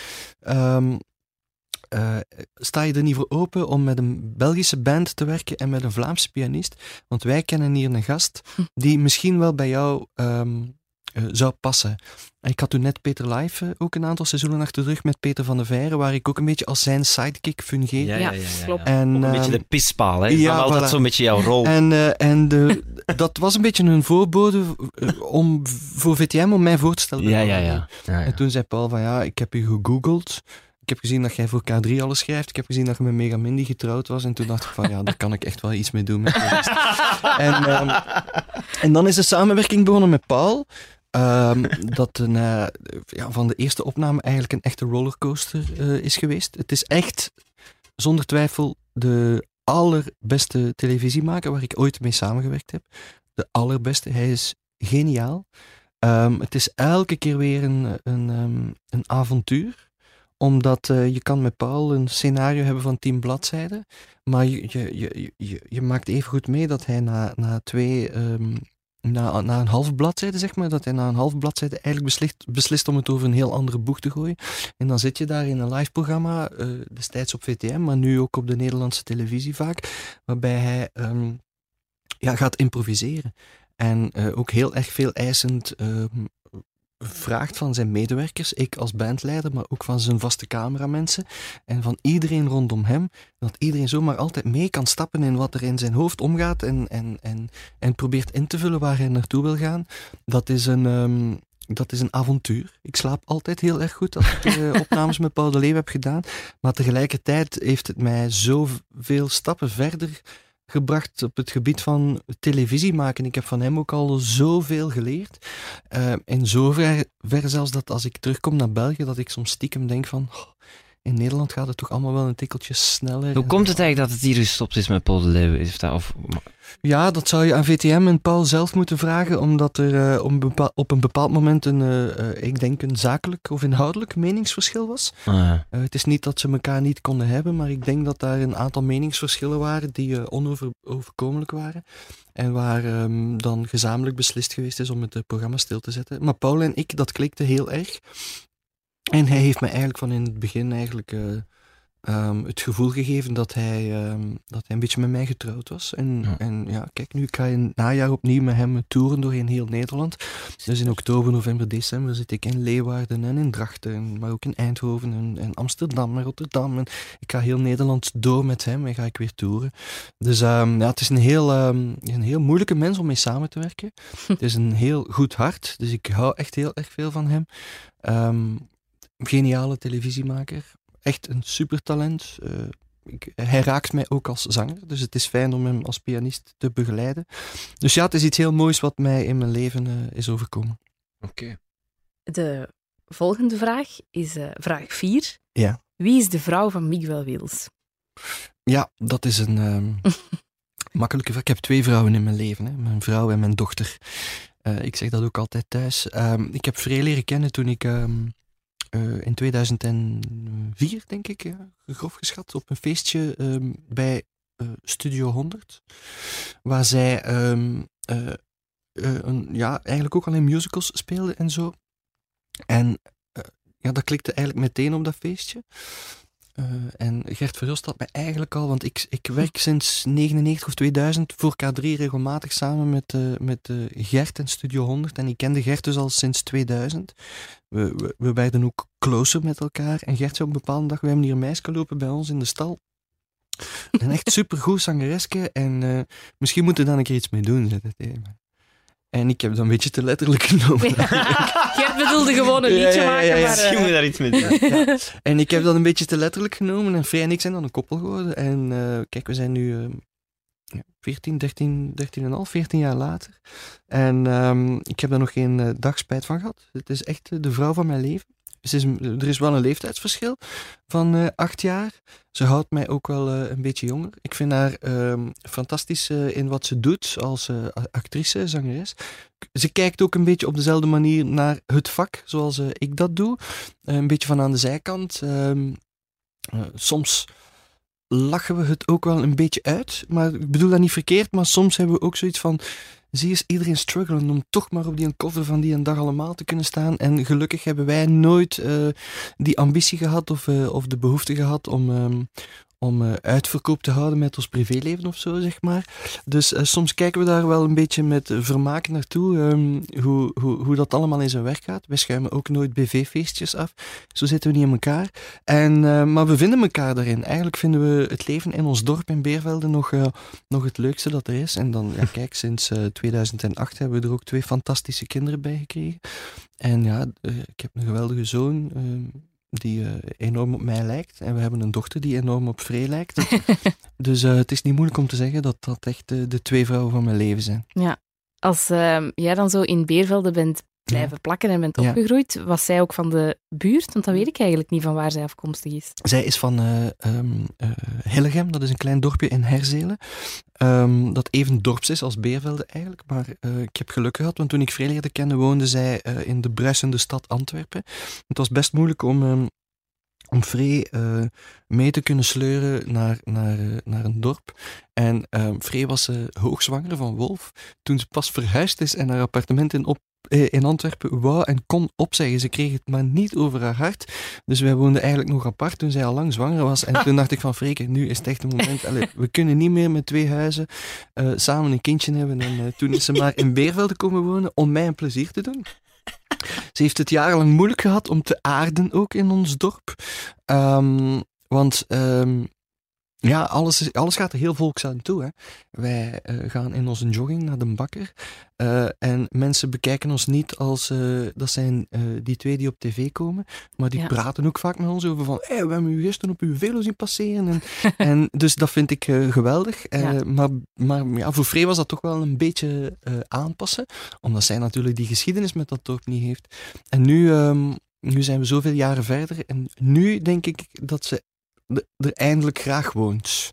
Uh, sta je er niet voor open om met een Belgische band te werken en met een Vlaamse pianist? Want wij kennen hier een gast die misschien wel bij jou um, uh, zou passen. En ik had toen net Peter Live uh, ook een aantal seizoenen achter de rug met Peter van der Veijren, waar ik ook een beetje als zijn sidekick fungeer. Ja, ja, ja, ja, klopt. En, ook een beetje de pispaal, hè? Ja, altijd voilà. zo'n beetje jouw rol. En, uh, en de, *laughs* dat was een beetje een voorbode om, voor VTM om mij voor te stellen. Ja, ja, ja. ja, En toen zei Paul van ja, ik heb je gegoogeld. Ik heb gezien dat jij voor K3 alles schrijft. Ik heb gezien dat je met Mega Mindy getrouwd was. En toen dacht ik van, ja, daar kan ik echt wel iets mee doen. Met *laughs* en, um, en dan is de samenwerking begonnen met Paul. Um, dat een, uh, ja, van de eerste opname eigenlijk een echte rollercoaster uh, is geweest. Het is echt, zonder twijfel, de allerbeste televisiemaker waar ik ooit mee samengewerkt heb. De allerbeste. Hij is geniaal. Um, het is elke keer weer een, een, um, een avontuur omdat uh, je kan met Paul een scenario hebben van tien bladzijden, maar je, je, je, je, maakt even goed mee dat hij na, na twee, um, na, na een half bladzijde zeg maar, dat hij na een half bladzijde eigenlijk beslist, beslist om het over een heel andere boeg te gooien. En dan zit je daar in een live programma, uh, destijds op VTM, maar nu ook op de Nederlandse televisie vaak, waarbij hij um, ja, gaat improviseren. En uh, ook heel erg veel eisend vraagt van zijn medewerkers, ik als bandleider, maar ook van zijn vaste cameramensen en van iedereen rondom hem, dat iedereen zomaar altijd mee kan stappen in wat er in zijn hoofd omgaat en, en, en, en probeert in te vullen waar hij naartoe wil gaan. Dat is een, um, dat is een avontuur. Ik slaap altijd heel erg goed als ik uh, *laughs* opnames met Paul de Leeuw heb gedaan, maar tegelijkertijd heeft het mij zoveel stappen verder gebracht op het gebied van televisie maken. Ik heb van hem ook al zoveel geleerd. Uh, in zover ver zelfs dat als ik terugkom naar België, dat ik soms stiekem denk van... in Nederland gaat het toch allemaal wel een tikkeltje sneller. Hoe komt het eigenlijk dat het hier gestopt is met Paul de Leeuw? Is dat, of, Ja, dat zou je aan VTM en Paul zelf moeten vragen, omdat er eh, op, een bepaald, op een bepaald moment een, eh, eh, ik denk een zakelijk of inhoudelijk meningsverschil was. Ah, ja. Het is niet dat ze elkaar niet konden hebben, maar ik denk dat daar een aantal meningsverschillen waren die onoverkomelijk waren. En waar ehm, dan gezamenlijk beslist geweest is om het programma stil te zetten. Maar Paul en ik, dat klikte heel erg. En hij heeft me eigenlijk van in het begin eigenlijk eh, ehm, het gevoel gegeven dat hij, ehm, dat hij een beetje met mij getrouwd was. En Ja. en ja, kijk, nu ga je een najaar opnieuw met hem toeren doorheen heel Nederland. Dus in oktober, november, december zit ik in Leeuwarden en in Drachten, maar ook in Eindhoven en, en Amsterdam en Rotterdam. En ik ga heel Nederland door met hem en ga ik weer toeren. Dus ehm, ja, het is een heel, een heel moeilijke mens om mee samen te werken. *laughs* het is een heel goed hart, dus ik hou echt heel erg veel van hem. Geniale televisiemaker, echt een supertalent. Eh, ik, hij raakt mij ook als zanger, dus het is fijn om hem als pianist te begeleiden. Dus ja, het is iets heel moois wat mij in mijn leven eh, is overkomen. Oké. De volgende vraag is eh, vraag 4. Ja. Wie is de vrouw van Miguel Wils? Ja, dat is een ehm, *laughs* makkelijke vraag. Ik heb twee vrouwen in mijn leven, hè. mijn vrouw en mijn dochter. Eh, ik zeg dat ook altijd thuis. Ehm, ik heb Vree leren kennen toen ik ehm, eh, in 2004, denk ik, ja, grof geschat, op een feestje ehm, bij eh, Studio 100, waar zij ehm, eh, ja, eigenlijk ook alleen musicals speelde en zo. En ja, dat klikte eigenlijk meteen op dat feestje. En Gert Verhulst had mij eigenlijk al, want ik, ik werk sinds 99 of 2000 voor K3 regelmatig samen met, met Gert en Studio 100. En ik kende Gert dus al sinds 2000. We, we, we werden ook closer met elkaar. En Gert zei op een bepaalde dag, we hebben hier een meisje lopen bij ons in de stal. Een echt *laughs* supergoed zangereske. En eh, misschien moeten we dan een keer iets mee doen, zei tegen mij. En ik heb dat een beetje te letterlijk genomen. *laughs* Gert bedoelde gewoon een Ja, liedje ja, ja, ja, maken, ja. maar... Misschien eh, moet je daar iets mee doen. *laughs* Ja. En ik heb dat een beetje te letterlijk genomen. En Vrij en ik zijn dan een koppel geworden. En eh, kijk, we zijn nu eh, ja, 14, 13, 13 en half, 14 jaar later. En ehm, ik heb daar nog geen eh, dag spijt van gehad. Het is echt eh, de vrouw van mijn leven. Is, er is wel een leeftijdsverschil van eh, acht jaar. Ze houdt mij ook wel een beetje jonger. Ik vind haar ehm, fantastisch in wat ze doet als actrice, zangeres. Ze kijkt ook een beetje op dezelfde manier naar het vak, zoals ik dat doe. Een beetje van aan de zijkant. Ehm, eh, soms lachen we het ook wel een beetje uit. Maar ik bedoel dat niet verkeerd, maar soms hebben we ook zoiets van... Zie eens iedereen struggelen om toch maar op die cover van die een dag allemaal te kunnen staan. En gelukkig hebben wij nooit eh, die ambitie gehad of, eh, of de behoefte gehad om, ehm, om eh, uitverkoop te houden met ons privéleven of zo, zeg maar. Dus eh, soms kijken we daar wel een beetje met vermaak naartoe, ehm, hoe, hoe, hoe dat allemaal in zijn werk gaat. Wij schuimen ook nooit BV-feestjes af. Zo zitten we niet in elkaar. En, eh, maar we vinden elkaar daarin. Eigenlijk vinden we het leven in ons dorp in Beervelde nog, nog het leukste dat er is. En dan, ja, *laughs* kijk, sinds eh, 2008 hebben we er ook twee fantastische kinderen bij gekregen. En ja, ik heb een geweldige zoon. Die eh, enorm op mij lijkt. En we hebben een dochter die enorm op Vree lijkt. *laughs* dus eh, het is niet moeilijk om te zeggen dat dat echt de twee vrouwen van mijn leven zijn. Als ehm, jij dan zo in Beervelde bent blijven plakken en bent Ja. opgegroeid, was zij ook van de buurt? Want dan weet ik eigenlijk niet van waar zij afkomstig is. Zij is van eh, Hillegem, dat is een klein dorpje in Herzelen. Ehm, dat even dorps is als Beervelde eigenlijk. Maar eh, ik heb geluk gehad, want toen ik Vree leerde kennen, woonde zij in de bruisende stad Antwerpen. Het was best moeilijk om, ehm, om Vree eh, mee te kunnen sleuren naar, naar, naar een dorp. En Vree was hoogzwanger van Wolf toen ze pas verhuisd is en haar appartement in, op, in Antwerpen wou en kon opzeggen. Ze kreeg het maar niet over haar hart. Dus wij woonden eigenlijk nog apart toen zij al lang zwanger was. En toen dacht ik van, Freke, nu is het echt een moment. We kunnen niet meer met twee huizen eh, samen een kindje hebben. En eh, toen is ze maar in Beervelde komen wonen om mij een plezier te doen. Ze heeft het jarenlang moeilijk gehad om te aarden ook in ons dorp. Ehm, want ehm, ja, alles, is, alles gaat er heel volksaam toe. Hè. Wij eh, gaan in onze jogging naar de bakker. eh, en mensen bekijken ons niet als eh, dat zijn die twee die op tv komen. Maar die Ja. praten ook vaak met ons over van hey, we hebben u gisteren op uw velo zien passeren. En, *laughs* en dus dat vind ik geweldig. Ja. Maar, maar ja, voor Free was dat toch wel een beetje aanpassen. Omdat zij natuurlijk die geschiedenis met dat dorp niet heeft. En nu, ehm, nu zijn we zoveel jaren verder en nu denk ik dat ze er- er eindelijk graag woont.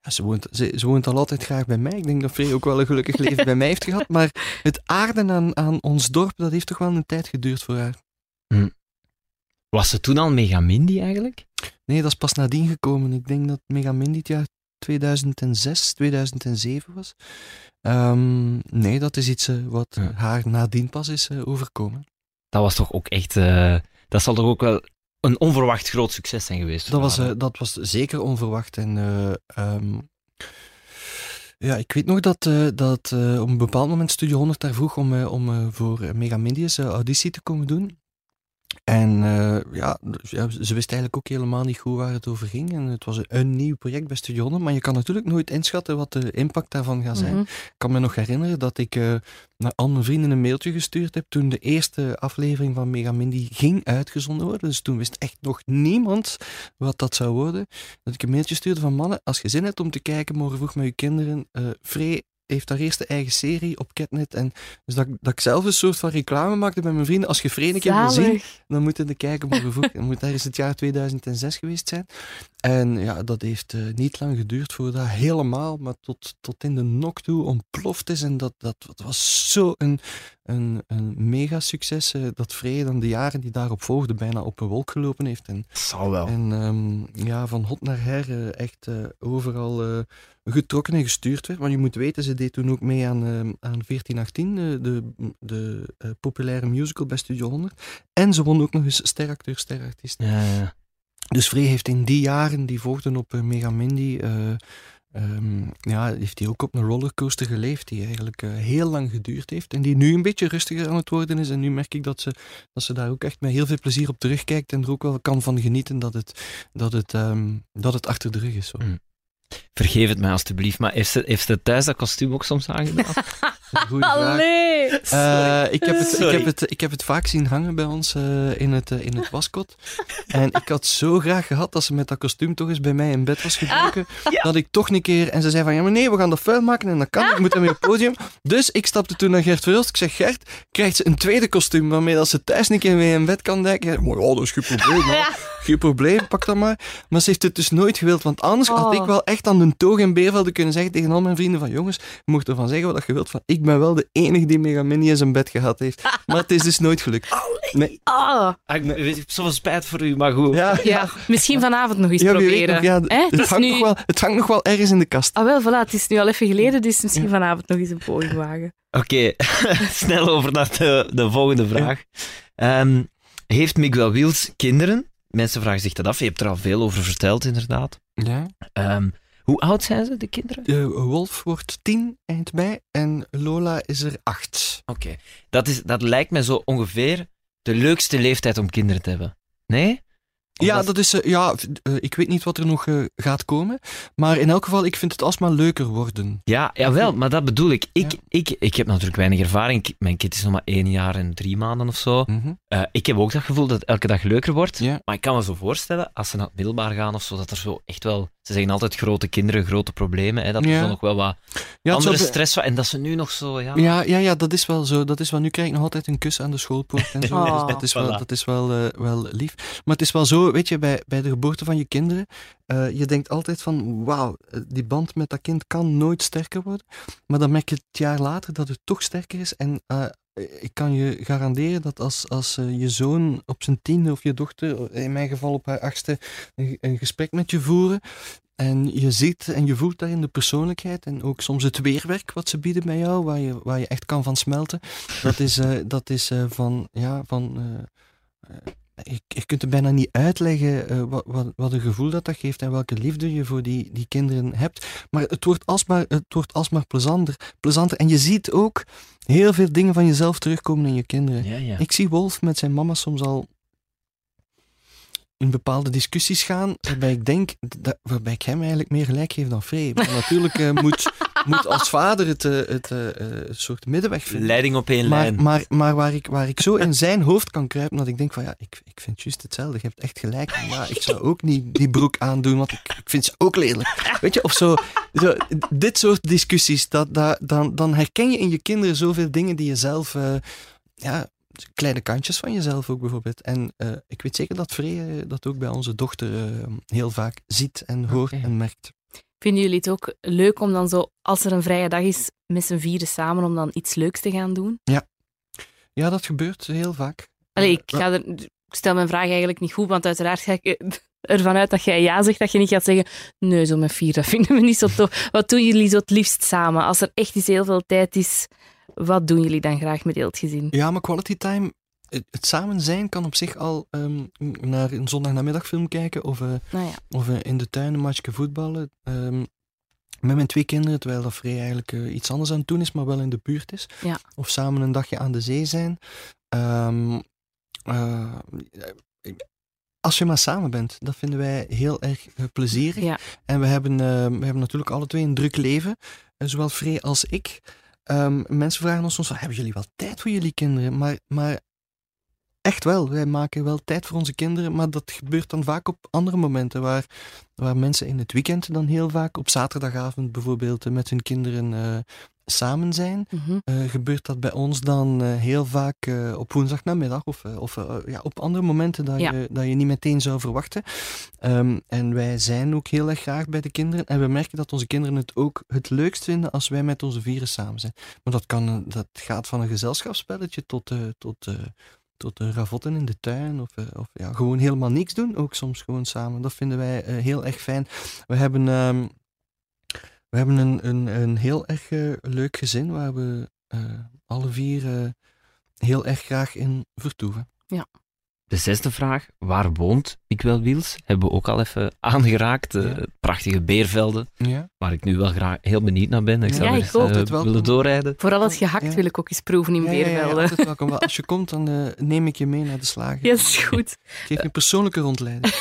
Ja, ze, woont ze, ze woont al altijd graag bij mij. Ik denk dat Free ook wel een gelukkig leven *laughs* bij mij heeft gehad. Maar het aarden aan, aan ons dorp, dat heeft toch wel een tijd geduurd voor haar. Was ze toen al Megamindy eigenlijk? Nee, dat is pas nadien gekomen. Ik denk dat Megamin dit jaar 2006, 2007 was. Ehm, nee, dat is iets eh, wat Ja. haar nadien pas is eh, overkomen. Dat was toch ook echt... eh, dat zal toch ook wel een onverwacht groot succes zijn geweest? Dat was, eh, dat was zeker onverwacht. En eh, ehm, ja, ik weet nog dat, eh, dat op een bepaald moment Studio 100 daar vroeg om, om voor Megamindius eh, auditie te komen doen. En eh, ja, dus ja, ze wist eigenlijk ook helemaal niet goed waar het over ging. En het was een, nieuw project bij Studio 100, maar je kan natuurlijk nooit inschatten wat de impact daarvan gaat zijn. Mhm. Ik kan me nog herinneren dat ik eh, naar al mijn vrienden een mailtje gestuurd heb toen de eerste aflevering van Megamindy ging uitgezonden worden. Dus toen wist echt nog niemand wat dat zou worden. Dat ik een mailtje stuurde van mannen, als je zin hebt om te kijken morgen vroeg met je kinderen, eh Free heeft haar eerste eigen serie op Catnet. En dus dat, dat ik zelf een soort van reclame maakte bij mijn vrienden. Als je keer wil zien, dan moeten de kijken morgen vroeg. Dan moet ergens het jaar 2006 geweest zijn. En ja, dat heeft eh, niet lang geduurd voordat dat helemaal, maar tot, tot in de nok toe ontploft is. En dat, dat, dat was zo een, mega succes. eh, dat Frey dan de jaren die daarop volgden bijna op een wolk gelopen heeft. En, Zal wel. en ehm, ja, van hot naar her eh, echt eh, overal getrokken en gestuurd werd. Want je moet weten, ze deed toen ook mee aan, ehm, aan 1418, eh, de, de populaire musical bij Studio 100. En ze won ook nog eens steracteur, sterartiest. Ja, ja. Dus Free heeft in die jaren die volgden op uh, Megamindy, eh, ehm, ja, heeft hij ook op een rollercoaster geleefd die eigenlijk eh, heel lang geduurd heeft en die nu een beetje rustiger aan het worden is. En nu merk ik dat ze, dat ze daar ook echt met heel veel plezier op terugkijkt en er ook wel kan van genieten dat het, dat het, ehm, dat het achter de rug is. Zo. Mm. Vergeef het mij alstublieft, maar heeft ze, heeft ze thuis dat kostuum ook soms aangedaan? *laughs* *laughs* Allee. Eh, ik, heb het, ik, heb het, ik heb het vaak zien hangen bij ons eh, in, het, eh, in het waskot. En ik had zo graag gehad dat ze met dat kostuum toch eens bij mij in bed was gedoken. Dat ik toch een keer... En ze zei van, ja maar nee, we gaan dat vuil maken en dat kan. Ik moet dan weer op het podium. Dus ik stapte toen naar Gert Verhulst. Ik zeg, Gert, krijgt ze een tweede kostuum waarmee dat ze thuis een keer mee in bed kan? Maar ja, dat is geen probleem. hè. Geen probleem, pak dat maar. Maar ze heeft het dus nooit gewild. Want anders had Oh. ik wel echt aan de toog in Beervelde kunnen zeggen tegen al mijn vrienden van, jongens, je mocht ervan zeggen wat je wilt. Van, ik ben wel de enige die Mega Mini in zijn bed gehad heeft. *laughs* Maar het is dus nooit gelukt. Nee. Ah, Ah, ik heb zoveel spijt voor u, maar goed. Ja, ja, misschien vanavond nog eens ja, wie weet proberen. nog, ja? Het hangt nu... nog wel, het hangt nog wel ergens in de kast. Ah wel, voilà, het is nu al even geleden, dus misschien vanavond nog eens een poging wagen. Oké, *laughs* snel over naar de, de volgende vraag. Ehm, heeft Miguel Wiels kinderen? Mensen vragen zich dat af. Je hebt er al veel over verteld, inderdaad. Ja. Ehm, hoe oud zijn ze, de kinderen? De Wolf wordt tien eind mei en Lola is er acht. Oké, dat, is, dat lijkt me zo ongeveer de leukste leeftijd om kinderen te hebben. Nee? Ja, dat is, eh, ja eh, ik weet niet wat er nog eh, gaat komen. Maar in elk geval, ik vind het alsmaar leuker worden. Ja, jawel, maar dat bedoel ik. Ik, Ja. ik, ik heb natuurlijk weinig ervaring. Mijn kind is nog maar één jaar en drie maanden of zo. Mhm. Ik heb ook dat gevoel dat het elke dag leuker wordt. Maar ik kan me zo voorstellen, als ze naar het middelbaar gaan of zo, dat er zo echt wel... Ze zeggen altijd grote kinderen, grote problemen. Hè, dat er Ja. zo nog wel wat Ja, andere stress. En dat ze nu nog zo... Ja, Ja, ja, ja, dat is wel zo. Dat is wel, nu krijg ik nog altijd een kus aan de schoolpoort en zo. *laughs* Oh. Dus dat is wel, Voilà. dat is wel, eh, wel lief. Maar het is wel zo, weet je, bij, bij de geboorte van je kinderen, eh, je denkt altijd van, wauw, eh, die band met dat kind kan nooit sterker worden. Maar dan merk je het jaar later dat het toch sterker is. En eh, ik kan je garanderen dat als, als eh, je zoon op zijn tiende of je dochter, in mijn geval op haar achtste, een, een gesprek met je voeren, en je ziet en je voelt daarin de persoonlijkheid en ook soms het weerwerk wat ze bieden bij jou, waar je, waar je echt kan van smelten. Dat is, eh, dat is eh, van, ja, van eh, eh, je, je kunt het bijna niet uitleggen eh, wat, wat, wat een gevoel dat dat geeft en welke liefde je voor die, die kinderen hebt. Maar het wordt alsmaar, het wordt alsmaar plezanter, plezanter. En je ziet ook heel veel dingen van jezelf terugkomen in je kinderen. ja. ja. Ik zie Wolf met zijn mama soms al in bepaalde discussies gaan, waarbij ik denk, dat, waarbij ik hem eigenlijk meer gelijk geef dan Frey. Maar natuurlijk eh, moet, moet als vader het, eh, het eh, eh, soort middenweg vinden. Leiding op één Maar, lijn. maar, maar waar, ik, waar ik zo in zijn hoofd kan kruipen, dat ik denk van ja, ik, ik vind juist hetzelfde. Je hebt echt gelijk. Ja, ik zou ook niet die broek aandoen, want ik, ik vind ze ook lelijk. Weet je, of zo. zo dit soort discussies, dat, dat, dan, dan herken je in je kinderen zoveel dingen die je zelf... eh, ja, kleine kantjes van jezelf ook bijvoorbeeld. En eh, ik weet zeker dat Free eh, dat ook bij onze dochter eh, heel vaak ziet en hoort en merkt. Vinden jullie het ook leuk om dan zo, als er een vrije dag is, met z'n vieren samen om dan iets leuks te gaan doen? Ja, dat gebeurt heel vaak. Allee, ik, Eh, ga er, ik stel mijn vraag eigenlijk niet goed, want uiteraard ga ik *laughs* ervan uit dat jij ja zegt, dat je niet gaat zeggen nee, zo met vier, dat *laughs* vinden we niet zo tof. Wat doen jullie zo het liefst samen? Als er echt eens heel veel tijd is, wat doen jullie dan graag met heel het gezin? Ja, maar quality time, het, het samen zijn kan op zich al ehm, naar een zondagnamiddagfilm kijken of, eh, Nou ja, of eh, in de tuin een matchje voetballen. Ehm, met mijn twee kinderen, terwijl dat Free eigenlijk eh, iets anders aan het doen is, maar wel in de buurt is. Ja. Of samen een dagje aan de zee zijn. Ehm, eh, als je maar samen bent, dat vinden wij heel erg plezierig. ja. En we hebben, we hebben natuurlijk alle twee een druk leven, zowel Free als ik. Mensen vragen ons soms, hebben jullie wel tijd voor jullie kinderen? Maar, maar echt wel, wij maken wel tijd voor onze kinderen, maar dat gebeurt dan vaak op andere momenten, waar, waar mensen in het weekend dan heel vaak, op zaterdagavond bijvoorbeeld, eh, met hun kinderen eh, samen zijn. Mhm. Eh, gebeurt dat bij ons dan heel vaak op woensdagnamiddag of, of ja, op andere momenten dat, Ja. je, dat je niet meteen zou verwachten. Ehm, en wij zijn ook heel erg graag bij de kinderen. En we merken dat onze kinderen het ook het leukst vinden als wij met onze vieren samen zijn. Maar dat, kan, dat gaat van een gezelschapsspelletje tot, tot, tot eh, ravotten in de tuin. Of, eh, of ja, gewoon helemaal niks doen. Ook soms gewoon samen. Dat vinden wij eh, heel erg fijn. We hebben, ehm, we hebben een, een, een heel erg eh, leuk gezin waar we alle vier heel erg graag in vertoeven. De zesde vraag, waar woont Miguel Wiels? Hebben we ook al even aangeraakt. Eh. Prachtige beervelden, Ja. waar ik nu wel graag heel benieuwd naar ben. Ik zou Ja, er ik eens, eh, Altijd welkom. willen doorrijden. Vooral het gehakt Ja. wil ik ook eens proeven in Ja, ja, ja, Beervelde. altijd welkom. Wel, Als je komt, dan eh, neem ik je mee naar de slager. Ja, dat is goed. *laughs* Geef je een persoonlijke rondleiding.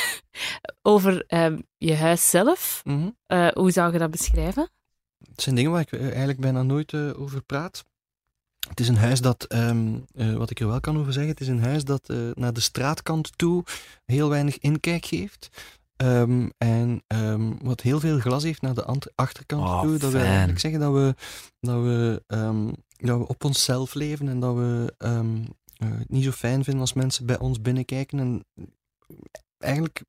*laughs* Over ehm, je huis zelf, Mhm. eh, hoe zou je dat beschrijven? Het zijn dingen waar ik eigenlijk bijna nooit eh, over praat. Het is een huis dat, ehm, eh, wat ik er wel kan over zeggen, het is een huis dat eh, naar de straatkant toe heel weinig inkijk geeft. Ehm, en ehm, wat heel veel glas heeft naar de ant- achterkant Oh, toe. Dat wil eigenlijk zeggen dat we, dat, we, ehm, dat we op onszelf leven en dat we ehm, eh, het niet zo fijn vinden als mensen bij ons binnenkijken. En eigenlijk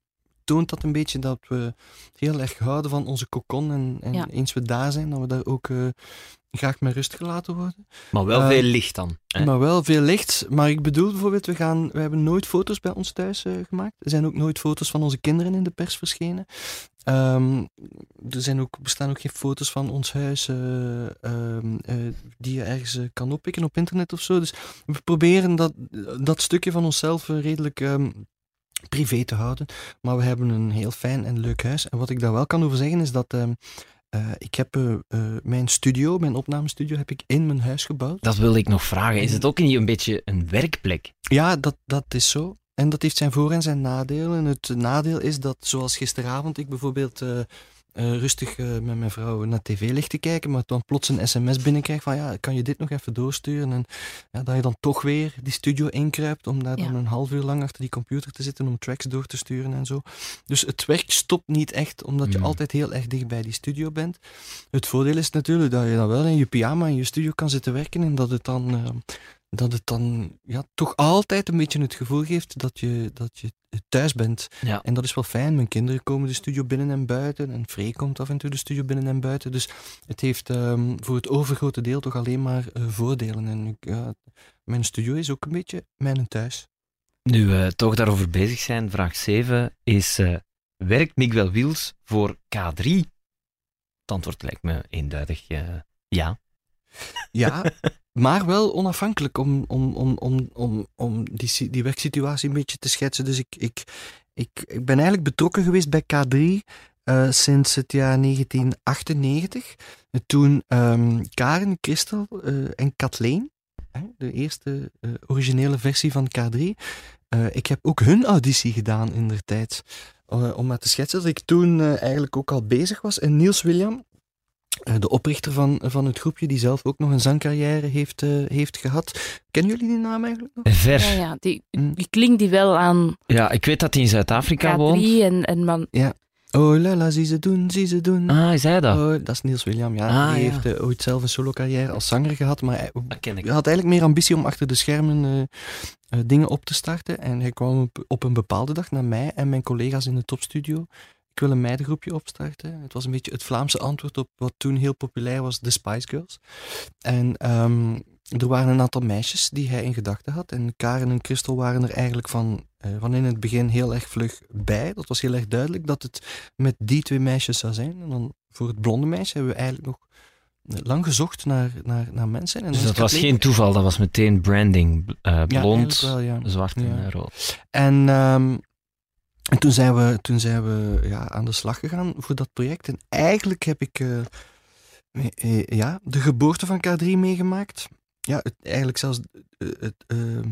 toont dat een beetje dat we heel erg houden van onze kokon. En, en Ja. eens we daar zijn, dat we daar ook eh, graag met rust gelaten worden. Maar wel Eh, veel licht dan. hè? Maar wel veel licht. Maar ik bedoel bijvoorbeeld, we, gaan, we hebben nooit foto's bij ons thuis eh, gemaakt. Er zijn ook nooit foto's van onze kinderen in de pers verschenen. Ehm, er zijn ook, bestaan ook geen foto's van ons huis eh, ehm, eh, die je ergens kan oppikken op internet of zo. Dus we proberen dat, dat stukje van onszelf redelijk ehm, privé te houden. Maar we hebben een heel fijn en leuk huis. En wat ik daar wel kan over zeggen is dat eh, ik heb eh, eh, mijn studio, mijn opnamestudio, heb ik in mijn huis gebouwd. Dat wilde ik nog vragen. Is het ook niet een beetje een werkplek? Ja, dat, dat is zo. En dat heeft zijn voor- en zijn nadelen. En het nadeel is dat, zoals gisteravond, ik bijvoorbeeld eh, rustig eh, met mijn vrouw naar tv ligt te kijken, maar dan plots een sms binnenkrijgt van ja, kan je dit nog even doorsturen? En ja, dat je dan toch weer die studio inkruipt om daar dan een half uur lang achter die computer te zitten om tracks door te sturen en zo. Dus het werk stopt niet echt, omdat je Mm. altijd heel erg dicht bij die studio bent. Het voordeel is natuurlijk dat je dan wel in je pyjama in je studio kan zitten werken en dat het dan... eh, dat het dan ja, toch altijd een beetje het gevoel geeft dat je, dat je thuis bent. Ja. En dat is wel fijn. Mijn kinderen komen de studio binnen en buiten. En Free komt af en toe de studio binnen en buiten. Dus het heeft ehm, voor het overgrote deel toch alleen maar eh, voordelen. En ik, ja, mijn studio is ook een beetje mijn thuis. Nu we toch daarover bezig zijn, vraag 7 is: eh, werkt Miguel Wiels voor K3? Het antwoord lijkt me eenduidig eh, ja. Ja, maar wel onafhankelijk om, om, om, om, om, om die, die werksituatie een beetje te schetsen. Dus ik, ik, ik, ik ben eigenlijk betrokken geweest bij K3 eh, sinds het jaar 1998. Eh, Toen ehm, Karen, Christel eh, en Kathleen, de eerste eh, originele versie van K3. eh, ik heb ook hun auditie gedaan in der tijd. Om maar te schetsen dat ik toen eigenlijk ook al bezig was. En Niels William, de oprichter van, van het groepje, die zelf ook nog een zangcarrière heeft, eh, heeft gehad. Kennen jullie die naam eigenlijk nog? Ver. Ja, ja, die, Mm. die klinkt die wel aan Ja, ik weet dat hij in Zuid-Afrika K3 woont. en, en man, Oh la zie ze doen, zie ze doen. Ah, is hij dat? Oh, dat is Niels William, ja. Ah, die ja. heeft eh, ooit zelf een solo-carrière als zanger gehad, maar hij Dat ken ik. hij had eigenlijk meer ambitie om achter de schermen eh, eh, dingen op te starten. En hij kwam op, op een bepaalde dag naar mij en mijn collega's in de topstudio. Ik wil een meidengroepje opstarten. Het was een beetje het Vlaamse antwoord op wat toen heel populair was, de Spice Girls. En ehm, er waren een aantal meisjes die hij in gedachten had. En Karen en Christel waren er eigenlijk van, eh, van in het begin heel erg vlug bij. Dat was heel erg duidelijk dat het met die twee meisjes zou zijn. En dan voor het blonde meisje hebben we eigenlijk nog eh, lang gezocht naar, naar, naar mensen. En Dus dat was geen toeval, dat was meteen branding. eh, blond, eigenlijk wel, ja. zwart en Ja. rood. En, ehm, en toen zijn we, toen zijn we ja, aan de slag gegaan voor dat project. En eigenlijk heb ik eh, eh, eh, ja, de geboorte van K3 meegemaakt. Ja, het, eigenlijk zelfs het, ehm,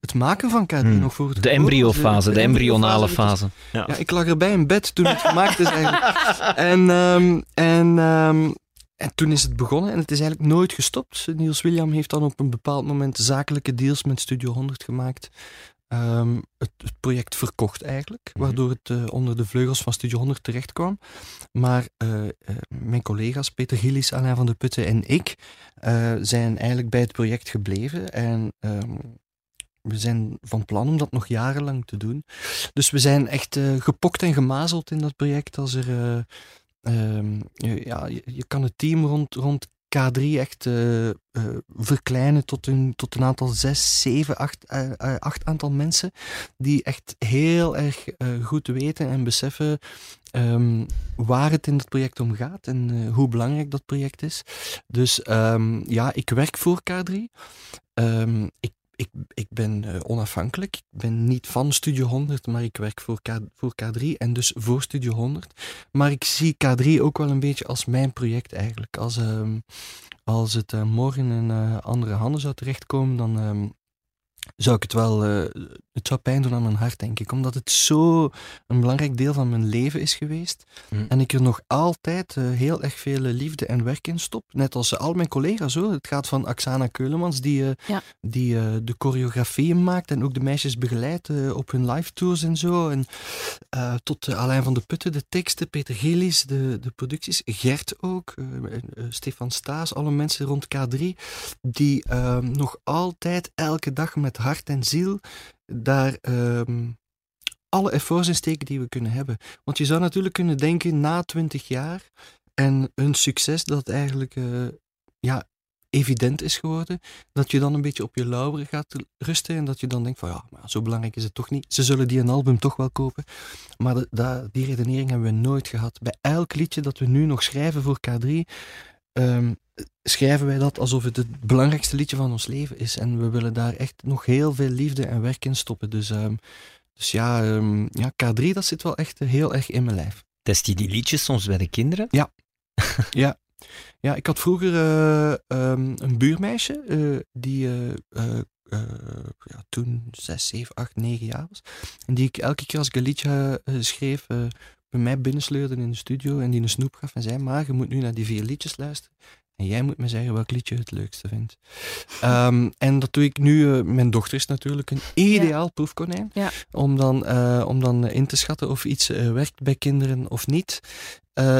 het maken van K3 Hmm. nog voor het De embryofase, de embryonale embryofase. fase. Ja, ik lag erbij in bed toen het gemaakt is eigenlijk. *laughs* En, ehm, en, ehm, en toen is het begonnen en het is eigenlijk nooit gestopt. Niels William heeft dan op een bepaald moment zakelijke deals met Studio 100 gemaakt. Ehm, het, het project verkocht eigenlijk, Mhm. waardoor het eh, onder de vleugels van Studio 100 terecht kwam. Maar eh, eh, mijn collega's Peter Gillis, Alain van de Putten en ik zijn eigenlijk bij het project gebleven. En ehm, we zijn van plan om dat nog jarenlang te doen. Dus we zijn echt gepokt en gemazeld in dat project. Als er, eh, ehm, ja, je, je kan het team rond, rond K3 echt eh, eh, verkleinen tot een, tot een aantal zes, zeven, acht, eh, acht aantal mensen die echt heel erg goed weten en beseffen ehm, waar het in het project om gaat en hoe belangrijk dat project is. Dus ehm, ja, ik werk voor K3. Ehm, ik ik, ik ben eh, onafhankelijk. Ik ben niet van Studio 100, maar ik werk voor, K, voor K3 en dus voor Studio 100. Maar ik zie K3 ook wel een beetje als mijn project eigenlijk. Als, ehm, als het eh, morgen in eh, andere handen zou terechtkomen, dan ehm, zou ik het wel... eh, het zou pijn doen aan mijn hart, denk ik. Omdat het zo een belangrijk deel van mijn leven is geweest. Hm. En ik er nog altijd eh, heel erg veel liefde en werk in stop. Net als al mijn collega's hoor. Het gaat van Axana Keulemans, die, eh, Ja. die eh, de choreografieën maakt en ook de meisjes begeleidt eh, op hun live tours en zo. En eh, tot eh, Alain van de Putten, de teksten, Peter Gillis, de, de producties, Gert ook, eh, eh, Stefan Staes, alle mensen rond K3, die eh, nog altijd elke dag met hart en ziel daar ehm, alle efforts in steken die we kunnen hebben. Want je zou natuurlijk kunnen denken, na twintig jaar en een succes dat eigenlijk eh, ja, evident is geworden, dat je dan een beetje op je lauweren gaat rusten en dat je dan denkt van ja, maar zo belangrijk is het toch niet. Ze zullen die een album toch wel kopen. Maar die redenering hebben we nooit gehad. Bij elk liedje dat we nu nog schrijven voor K3, ehm, schrijven wij dat alsof het het belangrijkste liedje van ons leven is. En we willen daar echt nog heel veel liefde en werk in stoppen. Dus, ehm, dus ja, ehm, ja, K3 dat zit wel echt heel erg in mijn lijf. Test je die liedjes soms bij de kinderen? Ja, *laughs* ik had vroeger eh, ehm, een buurmeisje eh, die eh, ja, toen 6, 7, 8, 9 jaar was. En die ik elke keer als ik een liedje schreef, bij mij binnensleurde in de studio en die een snoep gaf en zei, maar je moet nu naar die vier liedjes luisteren. En jij moet me zeggen welk liedje je het leukste vindt. Ehm, en dat doe ik nu. eh, mijn dochter is natuurlijk een ideaal proefkonijn. Ja. Om, dan, eh, om dan in te schatten of iets eh, werkt bij kinderen of niet.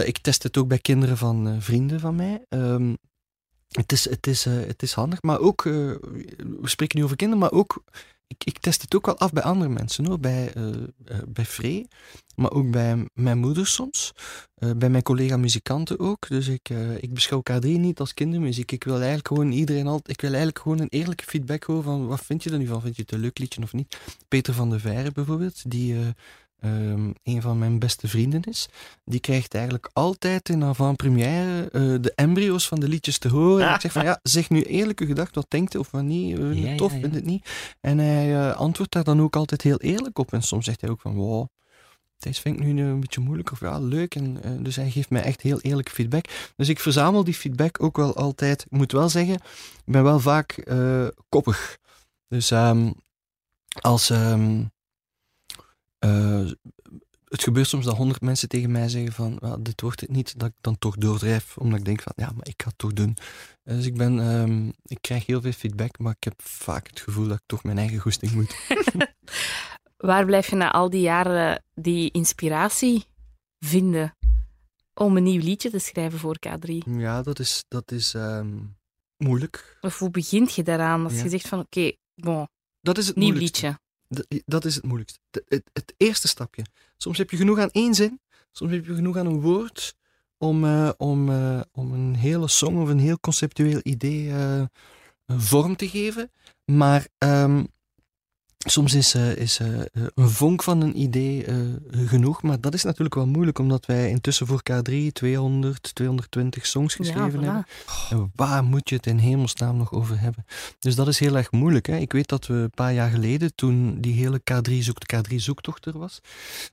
Ik test het ook bij kinderen van vrienden van mij. Ehm, het, is, het, is, het is handig, maar ook, we spreken nu over kinderen, maar ook, ik, ik test het ook wel af bij andere mensen hoor. Bij, eh, bij Free, maar ook bij mijn moeder soms. Eh, bij mijn collega-muzikanten ook. Dus ik, ik beschouw K3 niet als kindermuziek. Ik wil eigenlijk gewoon iedereen altijd, ik wil eigenlijk gewoon een eerlijke feedback horen van wat vind je er nu van? Vind je het een leuk liedje of niet? Peter van der Veire bijvoorbeeld, die eh, ehm, een van mijn beste vrienden is, die krijgt eigenlijk altijd in avant-première eh, de embryo's van de liedjes te horen. En ik zeg van *laughs* ja, zeg nu eerlijk uw gedacht, wat denkt u of wat niet? Vind je Ja, het tof, ja, het niet? En hij eh, antwoordt daar dan ook altijd heel eerlijk op. En soms zegt hij ook van wow, deze vind ik nu een beetje moeilijk of ja, leuk. En, eh, dus hij geeft mij echt heel eerlijke feedback. Dus ik verzamel die feedback ook wel altijd. Ik moet wel zeggen, ik ben wel vaak eh, koppig. Dus ehm, als... ehm, eh, het gebeurt soms dat honderd mensen tegen mij zeggen van "Wel, dit wordt het niet, dat ik dan toch doordrijf, omdat ik denk van ja, maar ik ga het toch doen. Eh, Dus ik ben, ehm, ik krijg heel veel feedback, maar ik heb vaak het gevoel dat ik toch mijn eigen goesting moet. *laughs* Waar blijf je na al die jaren die inspiratie vinden om een nieuw liedje te schrijven voor K3? Ja, dat is, dat is ehm, moeilijk. Of hoe begint je daaraan als Ja. je zegt van oké, bon, Dat is het nieuw liedje. Dat- is het moeilijkste. Het, het eerste stapje. Soms heb je genoeg aan één zin, soms heb je genoeg aan een woord om, eh, om, eh, om een hele song of een heel conceptueel idee eh, vorm te geven. Maar ehm, soms is, eh, is eh, eh, een vonk van een idee genoeg. Maar dat is natuurlijk wel moeilijk, omdat wij intussen voor K3 200, 220 songs geschreven Ja, voilà. hebben. En waar moet je het in hemelsnaam nog over hebben? Dus dat is heel erg moeilijk. Hè? Ik weet dat we een paar jaar geleden, toen die hele K3 zoekt, K3 zoektocht er was,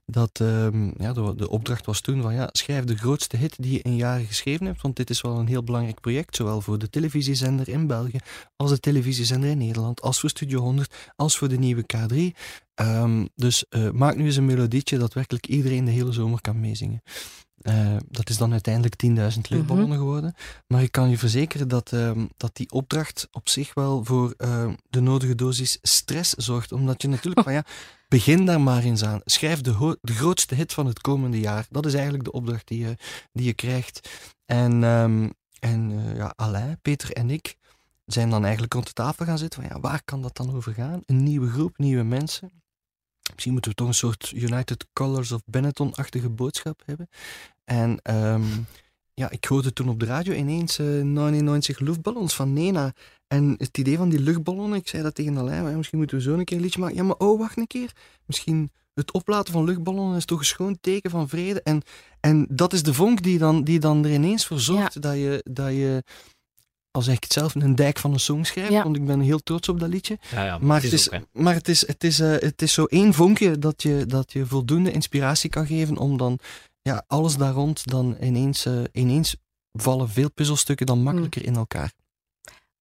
dat ehm, ja, de, de opdracht was toen van ja, schrijf de grootste hit die je in jaren geschreven hebt, want dit is wel een heel belangrijk project, zowel voor de televisiezender in België, als de televisiezender in Nederland, als voor Studio 100, als voor de nieuwe K3. Ehm, dus eh, maak nu eens een melodietje dat werkelijk iedereen de hele zomer kan meezingen. Eh, dat is dan uiteindelijk 10.000 luchtballonnen geworden. Maar ik kan je verzekeren dat, ehm, dat die opdracht op zich wel voor ehm, de nodige dosis stress zorgt. Omdat je natuurlijk van ja, begin daar maar eens aan. Schrijf de, grootste hit van het komende jaar. Dat is eigenlijk de opdracht die je, die je krijgt. En, en eh, ja, Alain, Peter en ik zijn dan eigenlijk rond de tafel gaan zitten van ja, waar kan dat dan over gaan? Een nieuwe groep, nieuwe mensen. Misschien moeten we toch een soort United Colors of Benetton-achtige boodschap hebben. En ehm, ja, ik hoorde toen op de radio ineens eh 99 luchtballons van Nena. En het idee van die luchtballonnen, ik zei dat tegen Alain, maar ja, misschien moeten we zo een keer een liedje maken. Ja, maar oh, wacht een keer. Misschien het oplaten van luchtballonnen is toch een schoon teken van vrede. En, en dat is de vonk die dan, die dan er ineens voor zorgt dat, je, dat je, al zeg ik het zelf, een dijk van een song schrijft. Ja. Want ik ben heel trots op dat liedje. Ja, ja, Maar het is, ook, maar het is, het is, eh, het is zo één vonkje dat je, dat je voldoende inspiratie kan geven om dan ja, alles daar rond dan ineens, eh, ineens vallen veel puzzelstukken dan makkelijker in elkaar.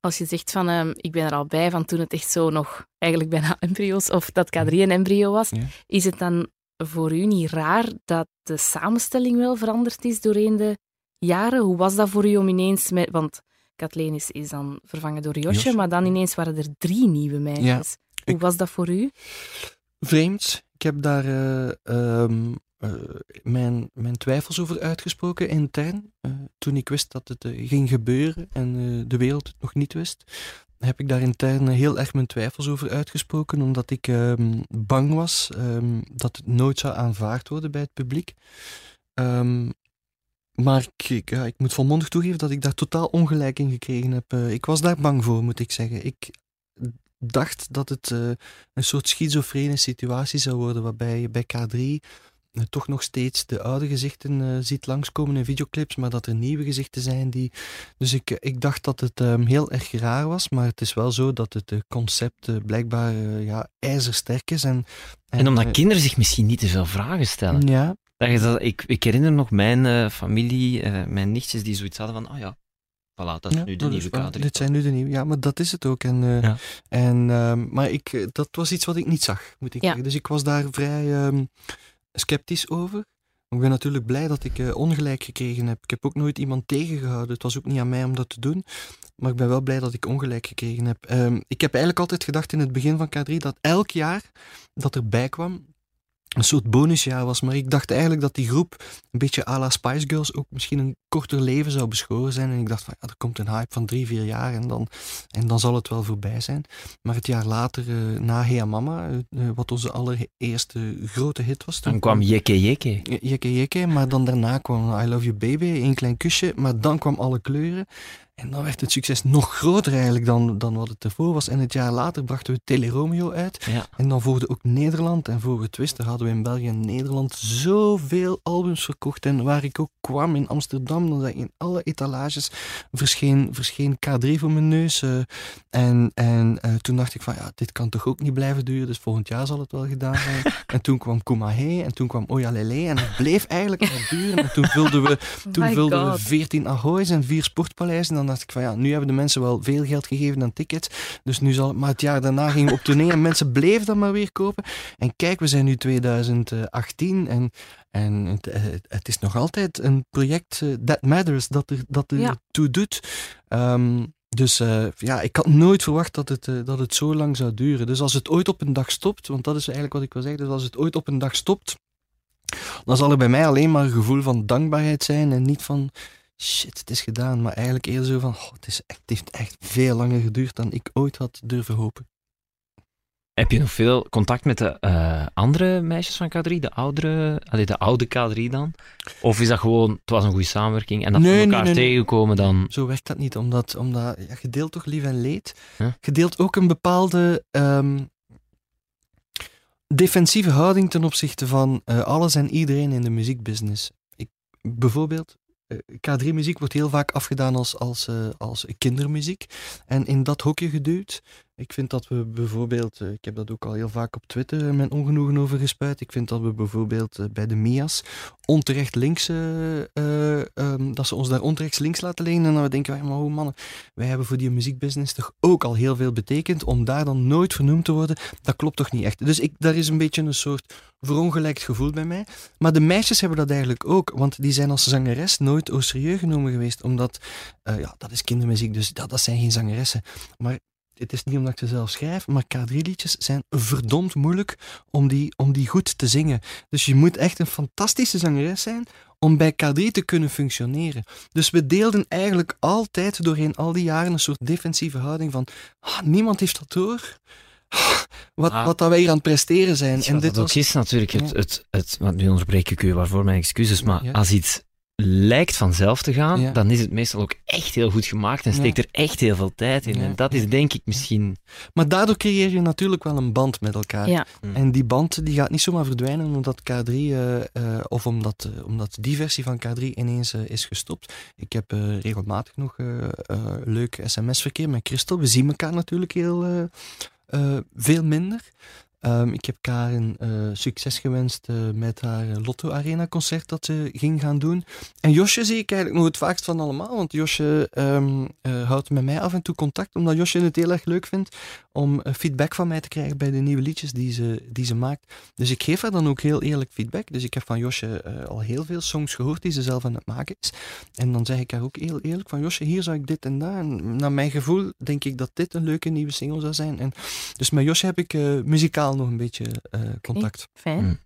Als je zegt van ehm, ik ben er al bij van toen het echt zo nog eigenlijk bijna *laughs* embryo's of dat K3 een embryo was, Ja. is het dan voor u niet raar dat de samenstelling wel veranderd is doorheen de jaren? Hoe was dat voor u om ineens met, want Kathleen is, is dan vervangen door Josje, Josje. maar dan ineens waren er drie nieuwe meisjes. Hoe ik- was dat voor u? Vreemd. Ik heb daar eh, ehm, eh, mijn, mijn twijfels over uitgesproken intern. Eh, toen ik wist dat het ging gebeuren en de wereld het nog niet wist, heb ik daar intern heel erg mijn twijfels over uitgesproken, omdat ik ehm, bang was ehm, dat het nooit zou aanvaard worden bij het publiek. Ehm, maar ik, ik, ja, ik moet volmondig toegeven dat ik daar totaal ongelijk in gekregen heb. Eh, ik was daar bang voor, moet ik zeggen. Ik dacht dat het eh, een soort schizofrene situatie zou worden, waarbij je bij K3 eh, toch nog steeds de oude gezichten ziet langskomen in videoclips, maar dat er nieuwe gezichten zijn die... Dus ik, ik dacht dat het ehm, heel erg raar was, maar het is wel zo dat het concept blijkbaar ja, ijzersterk is. En, En omdat eh, kinderen zich misschien niet te veel vragen stellen. Ja, Dat je dat, ik, ik herinner nog mijn eh, familie, eh, mijn nichtjes, die zoiets hadden van, oh ja, voilà, dat is Ja, nu de nieuwe kader. Dit zijn nu de nieuwe. Ja, maar dat is het ook. En, eh, Ja. en, ehm, maar ik, dat was iets wat ik niet zag, moet ik Ja. zeggen. Dus ik was daar vrij ehm, sceptisch over. Ik ben natuurlijk blij dat ik eh, ongelijk gekregen heb. Ik heb ook nooit iemand tegengehouden. Het was ook niet aan mij om dat te doen. Maar ik ben wel blij dat ik ongelijk gekregen heb. Ehm, ik heb eigenlijk altijd gedacht in het begin van K3 dat elk jaar dat erbij kwam een soort bonusjaar was. Maar ik dacht eigenlijk dat die groep een beetje à la Spice Girls ook misschien een korter leven zou beschoren zijn. En ik dacht van ja, er komt een hype van drie, vier jaar en dan, en dan zal het wel voorbij zijn. Maar het jaar later, eh, na Hea Mama, eh, eh, wat onze allereerste grote hit was. toen Dan kwam Jekke Jekke. Jekke Jekke, maar dan daarna kwam I Love You Baby, één klein kusje, maar dan kwam Alle Kleuren. En dan werd het succes nog groter eigenlijk dan, dan wat het ervoor was. En het jaar later brachten we Teleromeo uit. Ja. En dan volgde ook Nederland. En voor het wisten hadden we in België en Nederland zoveel albums verkocht. En waar ik ook kwam in Amsterdam, dan in alle etalages verscheen, verscheen K3 voor mijn neus. eh. en en eh, toen dacht ik van, ja, dit kan toch ook niet blijven duren. Dus volgend jaar zal het wel gedaan zijn. *laughs* en toen kwam Kumahe en toen kwam Oya Lele. En het bleef eigenlijk maar duren. En toen vulden we *laughs* toen vulden we God. 14 Ahoy's en vier sportpaleizen. Dan dacht ik van ja, nu hebben de mensen wel veel geld gegeven aan tickets. Dus nu zal het. Maar het jaar daarna gingen we op tournee en mensen bleven dan maar weer kopen. En kijk, we zijn nu 2018 en, en het, eh, het is nog altijd een project eh, that matters, dat er, dat er Ja. toe doet. Ehm, dus eh, ja, ik had nooit verwacht dat het, dat het zo lang zou duren. Dus als het ooit op een dag stopt, want dat is eigenlijk wat ik wil zeggen, dus als het ooit op een dag stopt, dan zal er bij mij alleen maar een gevoel van dankbaarheid zijn en niet van shit, het is gedaan. Maar eigenlijk eerder zo van, oh, het, is echt, het heeft echt veel langer geduurd dan ik ooit had durven hopen. Heb je nog veel contact met de uh, andere meisjes van K3, de oudere, allee, de oude K3 dan? Of is dat gewoon, het was een goede samenwerking en dat we nee, elkaar nee, nee. tegenkomen dan... Zo werkt dat niet, omdat, omdat ja, je deelt toch lief en leed. Huh? Je deelt ook een bepaalde ehm, defensieve houding ten opzichte van eh, alles en iedereen in de muziekbusiness. Ik, bijvoorbeeld, eh, K3-muziek wordt heel vaak afgedaan als, als, eh, als kindermuziek en in dat hokje geduwd. Ik vind dat we bijvoorbeeld, eh, ik heb dat ook al heel vaak op Twitter mijn ongenoegen over gespuit, ik vind dat we bijvoorbeeld eh, bij de Mia's onterecht links, eh, eh, ehm, dat ze ons daar onterecht links laten liggen en dan we denken, wij, maar mannen, wij hebben voor die muziekbusiness toch ook al heel veel betekend, om daar dan nooit vernoemd te worden, dat klopt toch niet echt. Dus ik, daar is een beetje een soort verongelijkt gevoel bij mij. Maar de meisjes hebben dat eigenlijk ook, want die zijn als zangeres nooit au serieus genomen geweest, omdat, ja, dat is kindermuziek, dus dat, dat zijn geen zangeressen. Maar het is niet omdat ik ze zelf schrijf, maar K3-liedjes zijn verdomd moeilijk om die, om die goed te zingen. Dus je moet echt een fantastische zangeres zijn om bij K3 te kunnen functioneren. Dus we deelden eigenlijk altijd doorheen al die jaren een soort defensieve houding van ah, niemand heeft dat door. Ah, Wat, Ah. wat dat wij hier aan het presteren zijn. En dit dat ook was, is natuurlijk, het, Ja. het, het, want nu onderbreek ik u, waarvoor mijn excuses, maar Ja. als iets lijkt vanzelf te gaan, Ja. dan is het meestal ook echt heel goed gemaakt en Ja. steekt er echt heel veel tijd in. Ja. En dat is denk ik misschien... maar daardoor creëer je natuurlijk wel een band met elkaar. Ja. Hmm. En die band die gaat niet zomaar verdwijnen omdat K3 eh, eh, of omdat, eh, omdat die versie van K3 ineens is gestopt. Ik heb eh, regelmatig nog leuk sms-verkeer met Christel. We zien elkaar natuurlijk heel eh, eh, veel minder. Ehm, ik heb Karen eh, succes gewenst eh, met haar eh, Lotto Arena concert dat ze ging gaan doen. En Josje zie ik eigenlijk nog het vaakst van allemaal, want Josje ehm, eh, houdt met mij af en toe contact, omdat Josje het heel erg leuk vindt om feedback van mij te krijgen bij de nieuwe liedjes die ze, die ze maakt. Dus ik geef haar dan ook heel eerlijk feedback. Dus ik heb van Josje al heel veel songs gehoord die ze zelf aan het maken is. En dan zeg ik haar ook heel eerlijk van Josje, hier zou ik dit en dat. En naar mijn gevoel denk ik dat dit een leuke nieuwe single zou zijn. En dus met Josje heb ik eh, nog een beetje eh, contact. Fijn. Hmm.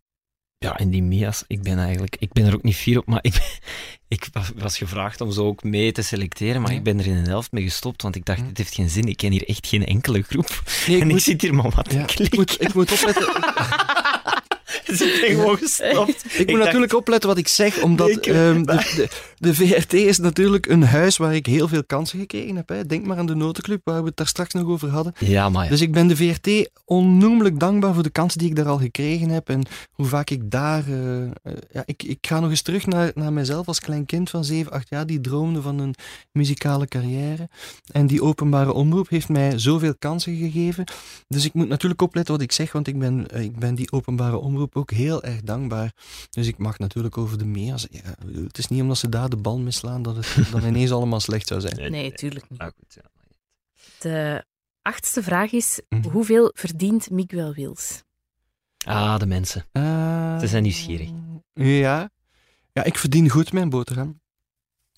Ja, en die Mia's, ik ben eigenlijk... Ik ben er ook niet fier op, maar ik, *laughs* ik was, was gevraagd om ze ook mee te selecteren, maar Ja. ik ben er in een helft mee gestopt, want ik dacht, dit heeft geen zin. Ik ken hier echt geen enkele groep. Nee, ik *laughs* en ik moet- zit hier maar wat te Ja, ik, klikken. moet, ik moet opletten. *laughs* Ik ben gewoon gestopt. Ik moet dacht- natuurlijk opletten wat ik zeg, omdat ik- ehm, *laughs* de, de, de VRT is natuurlijk een huis waar ik heel veel kansen gekregen heb. Hè. Denk maar aan de Notenclub, waar we het daar straks nog over hadden. Ja, maar ja. Dus ik ben de VRT onnoemelijk dankbaar voor de kansen die ik daar al gekregen heb en hoe vaak ik daar... eh, eh, ja, ik, ik ga nog eens terug naar, naar mezelf als klein kind van 7, 8 jaar, die droomde van een muzikale carrière. En die openbare omroep heeft mij zoveel kansen gegeven. Dus ik moet natuurlijk opletten wat ik zeg, want ik ben, eh, ik ben die openbare omroep ook heel erg dankbaar. Dus ik mag natuurlijk over de meer. Ja, het is niet omdat ze daar de bal misslaan dat het dan ineens allemaal slecht zou zijn. *laughs* Nee, tuurlijk niet. Ah, goed, ja. De achtste vraag is, Mhm. hoeveel verdient Miguel Wils? Ah, de mensen. Eh, Ze zijn nieuwsgierig. Ja. ja, ik verdien goed mijn boterham.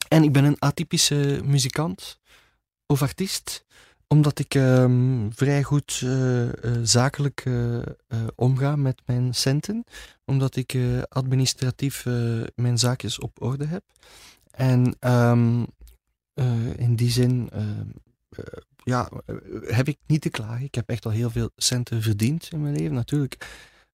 En ik ben een atypische muzikant of artiest, omdat ik ehm, vrij goed eh, eh, zakelijk eh, omga met mijn centen, omdat ik administratief mijn zaakjes op orde heb. En ehm, eh, in die zin ehm, eh, ja, heb ik niet te klagen. Ik heb echt al heel veel centen verdiend in mijn leven. Natuurlijk,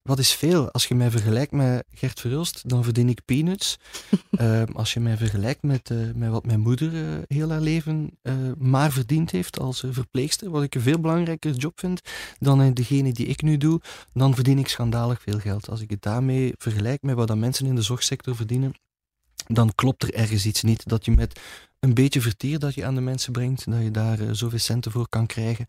wat is veel? Als je mij vergelijkt met Gert Verhulst, dan verdien ik peanuts. *laughs* Ehm, als je mij vergelijkt met, eh, met wat mijn moeder eh, heel haar leven eh, maar verdiend heeft als verpleegster, wat ik een veel belangrijker job vind dan degene die ik nu doe, dan verdien ik schandalig veel geld. Als ik het daarmee vergelijk met wat dat mensen in de zorgsector verdienen, dan klopt er ergens iets niet. Dat je met een beetje vertier dat je aan de mensen brengt, dat je daar zoveel centen voor kan krijgen.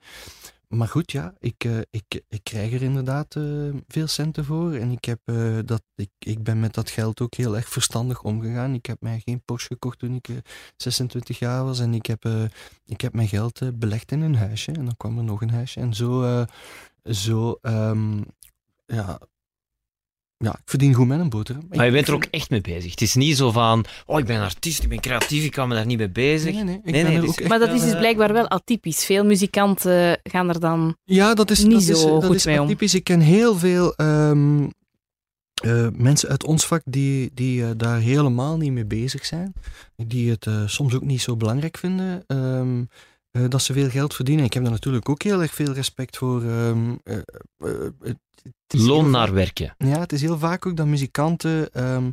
Maar goed, ja, ik, eh, ik, ik krijg er inderdaad eh, veel centen voor. En ik, heb, eh, dat, ik, ik ben met dat geld ook heel erg verstandig omgegaan. Ik heb mij geen Porsche gekocht toen ik eh, 26 jaar was. En ik heb, ik heb mijn geld belegd in een huisje. En dan kwam er nog een huisje. En zo, zo ehm, ja, ja, ik verdien goed met een boterham. Maar je bent er ook echt mee bezig. Het is niet zo van, oh, ik ben artiest, ik ben creatief, ik kan me daar niet mee bezig. Nee, nee, ik Nee, ben nee, er het is ook echt Maar dat is dus eh, blijkbaar wel atypisch. Veel muzikanten gaan er dan... Ja, dat is, niet dat is, zo dat goed is mee om. atypisch. Ik ken heel veel ehm, eh, mensen uit ons vak die, die eh, daar helemaal niet mee bezig zijn, die het eh, soms ook niet zo belangrijk vinden ehm, eh, dat ze veel geld verdienen. Ik heb daar natuurlijk ook heel erg veel respect voor. het- het is heel Loon vaak- naar werken. Ja, het is heel vaak ook dat muzikanten ehm,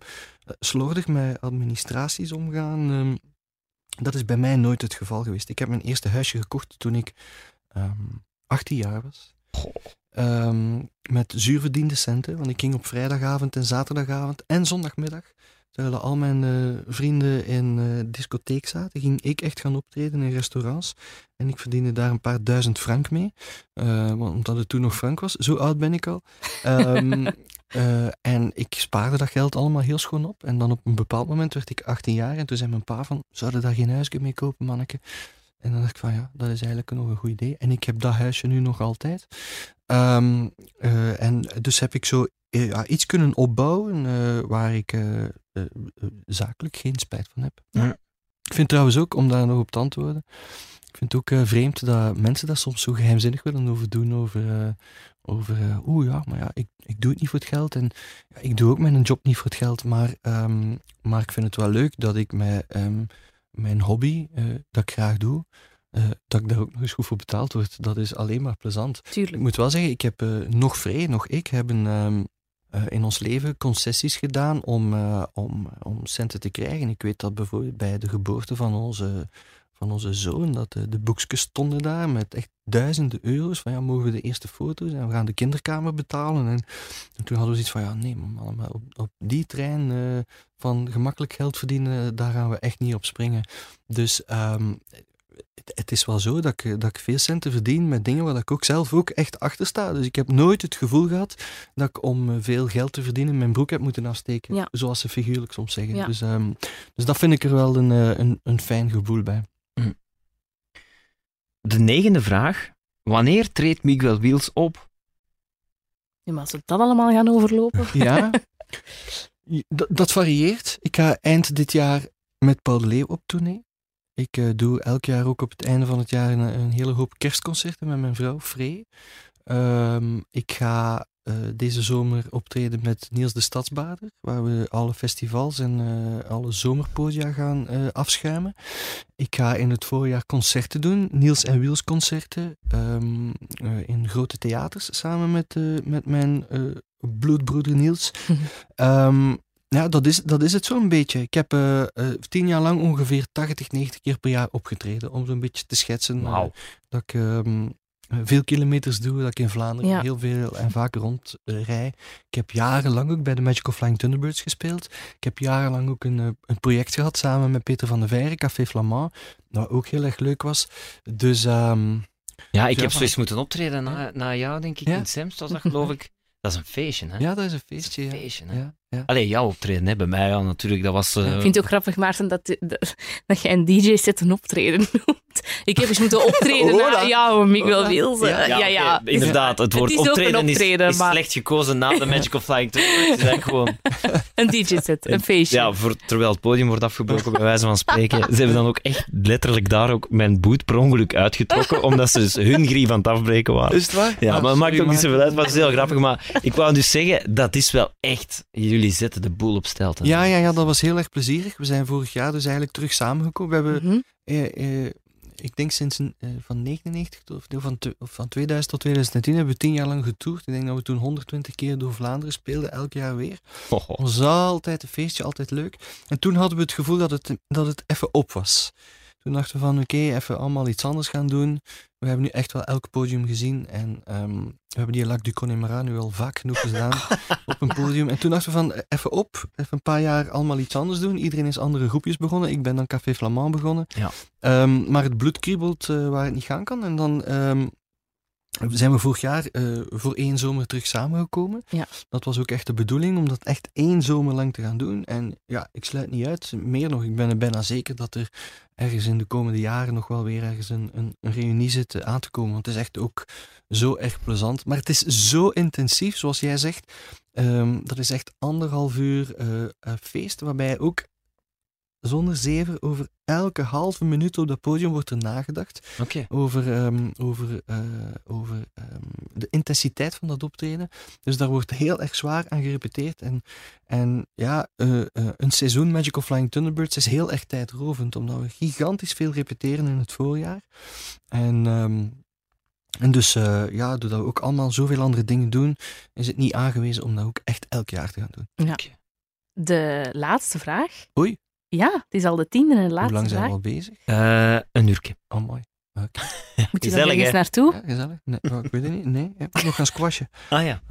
slordig met administraties omgaan. Ehm, dat is bij mij nooit het geval geweest. Ik heb mijn eerste huisje gekocht toen ik ehm 18 jaar was. Met zuurverdiende centen, want ik ging op vrijdagavond en zaterdagavond en zondagmiddag. Terwijl al mijn eh, vrienden in eh discotheek zaten, ging ik echt gaan optreden in restaurants. En ik verdiende daar een paar duizend frank mee. want omdat het toen nog frank was. Zo oud ben ik al. *laughs* Ehm, eh, en ik spaarde dat geld allemaal heel schoon op. En dan op een bepaald moment werd ik 18 jaar. En toen zei mijn pa van, zouden daar geen huisje mee kopen, manneke? En dan dacht ik van, ja, dat is eigenlijk nog een goed idee. En ik heb dat huisje nu nog altijd. Ehm, eh, en dus heb ik zo ja, iets kunnen opbouwen waar ik eh, eh, zakelijk geen spijt van heb. Ja. Ik vind trouwens ook, om daar nog op te antwoorden, ik vind het ook eh, vreemd dat mensen daar soms zo geheimzinnig willen over doen, over, eh, over eh, oeh ja, maar ja, ik, ik doe het niet voor het geld en ja, ik doe ook mijn job niet voor het geld, maar, ehm, maar ik vind het wel leuk dat ik met ehm, mijn hobby, dat ik graag doe, dat ik daar ook nog eens goed voor betaald word. Dat is alleen maar plezant. Ik Tuurlijk. moet wel zeggen, ik heb nog vrij, nog ik hebben ehm, eh, in ons leven concessies gedaan om, eh, om, om centen te krijgen. Ik weet dat bijvoorbeeld bij de geboorte van onze, van onze zoon, dat de, boekjes stonden daar met echt duizenden euro's. Van ja, mogen we de eerste foto's en we gaan de kinderkamer betalen. En, en toen hadden we zoiets van, ja nee man, maar op, op die trein eh, van gemakkelijk geld verdienen, daar gaan we echt niet op springen. Dus ehm, het, is wel zo dat ik, dat ik veel centen verdien met dingen waar ik ook zelf ook echt achter sta. Dus ik heb nooit het gevoel gehad dat ik om eh, veel geld te verdienen mijn broek heb moeten afsteken. Ja. Zoals ze figuurlijk soms zeggen. Ja. Dus, ehm, dus dat vind ik er wel een, eh, een, een fijn gevoel bij. De negende vraag. Wanneer treedt Miguel Wiels op? Ja, maar als we dat allemaal gaan overlopen. *laughs* Ja, *laughs* dat, dat varieert. Ik ga eind dit jaar met Paul de Leeuw op tournee. Ik eh, doe elk jaar ook op het einde van het jaar een, een hele hoop kerstconcerten met mijn vrouw, Free. Ehm, ik ga eh, deze zomer optreden met Niels de Stadsbader, waar we alle festivals en eh, alle zomerpodia gaan afschuimen. Ik ga in het voorjaar concerten doen, Niels en Wiels concerten, ehm, eh, in grote theaters samen met, met mijn bloedbroeder Niels. *laughs* Ehm, ja, dat is, dat is het zo'n beetje. Ik heb eh, eh, tien jaar lang ongeveer 80, 90 keer per jaar opgetreden. Om zo'n beetje te schetsen eh, dat ik ehm, veel kilometers doe, dat ik in Vlaanderen Ja. heel veel en vaak rond eh, rij. Ik heb jarenlang ook bij de Magical Flying Thunderbirds gespeeld. Ik heb jarenlang ook een, een project gehad samen met Peter van der Veijren, Café Flamand. Dat ook heel erg leuk was. Dus ehm, Ja, ik heb zoiets moeten optreden na, na jou, denk ik, Ja. in Sems. Was dat, geloof ik. Dat is een feestje, hè? ja, dat is een Dat is feestje. een Ja. feestje, hè? Ja, ja. Allee, jouw optreden, hè? Bij mij ja, natuurlijk. Dat was... eh, Ik vind het ook grappig, Maarten, dat, dat, dat jij een DJ-set een optreden *laughs* noemt. Ik heb eens moeten optreden Hola. na jou, Miguel. Wiels. Ja, Ja, ja, ja. inderdaad, het Het woord is ook een optreden, optreden, is, is maar- slecht gekozen na de Magical Flying Thunderbirds. Het is gewoon... *laughs* Een DJ-set, een feestje. Ja, voor, terwijl het podium wordt afgebroken, bij wijze van spreken. Ze hebben dan ook echt letterlijk daar ook mijn boot per ongeluk uitgetrokken, omdat ze dus hun grief aan het afbreken waren. Is het waar? Ja, Ah, maar het maakt ook niet zoveel uit, maar het is heel grappig. Maar ik wou dus zeggen, dat is wel echt... Jullie zetten de boel op stelten. Ja, ja, ja, dat was heel erg plezierig. We zijn vorig jaar dus eigenlijk terug samengekomen. We hebben, Mhm. eh, eh, ik denk sinds eh, van 99 tot, of van, of van 2000 tot 2010 hebben we tien jaar lang getoerd. Ik denk dat we toen 120 keer door Vlaanderen speelden, elk jaar weer. Het was altijd een feestje, altijd leuk. En toen hadden we het gevoel dat het, dat het even op was. Toen dachten we van, oké, even allemaal iets anders gaan doen. We hebben nu echt wel elk podium gezien. En ehm, we hebben die Lac du Connemara nu al vaak genoeg gedaan *laughs* op een podium. En toen dachten we van, eh, even op, even een paar jaar allemaal iets anders doen. Iedereen is andere groepjes begonnen. Ik ben dan Café Flamand begonnen. Ja. Ehm, maar het bloed kriebelt eh, waar het niet gaan kan. En dan ehm, zijn we vorig jaar eh, voor één zomer terug samengekomen. Ja. Dat was ook echt de bedoeling, om dat echt één zomer lang te gaan doen. En ja, ik sluit niet uit, meer nog, ik ben er bijna zeker dat er ergens in de komende jaren nog wel weer ergens een, een, een reunie zit eh, aan te komen. Want het is echt ook zo erg plezant. Maar het is zo intensief, zoals jij zegt. Ehm, dat is echt anderhalf uur eh, feest, waarbij ook zonder zeven, over elke halve minuut op dat podium wordt er nagedacht. Over, ehm, over, eh, over ehm, de intensiteit van dat optreden. Dus daar wordt heel erg zwaar aan gerepeteerd. En, en ja, eh, eh, een seizoen Magical Flying Thunderbirds is heel erg tijdrovend, omdat we gigantisch veel repeteren in het voorjaar. En... ehm, en dus, eh, ja, doordat we ook allemaal zoveel andere dingen doen, is het niet aangewezen om dat ook echt elk jaar te gaan doen. De laatste vraag. Oei. Ja, het is al de tiende en de Hoe laatste lang zijn we vraag. al bezig? Eh, een uurtje. Oh, mooi. *laughs* Moet je Gezellig, daar ergens hè? naartoe? Ja, gezellig. Nee, oh, ik weet het niet. Nee, ik moet nog gaan squashen. *laughs* Ah ja.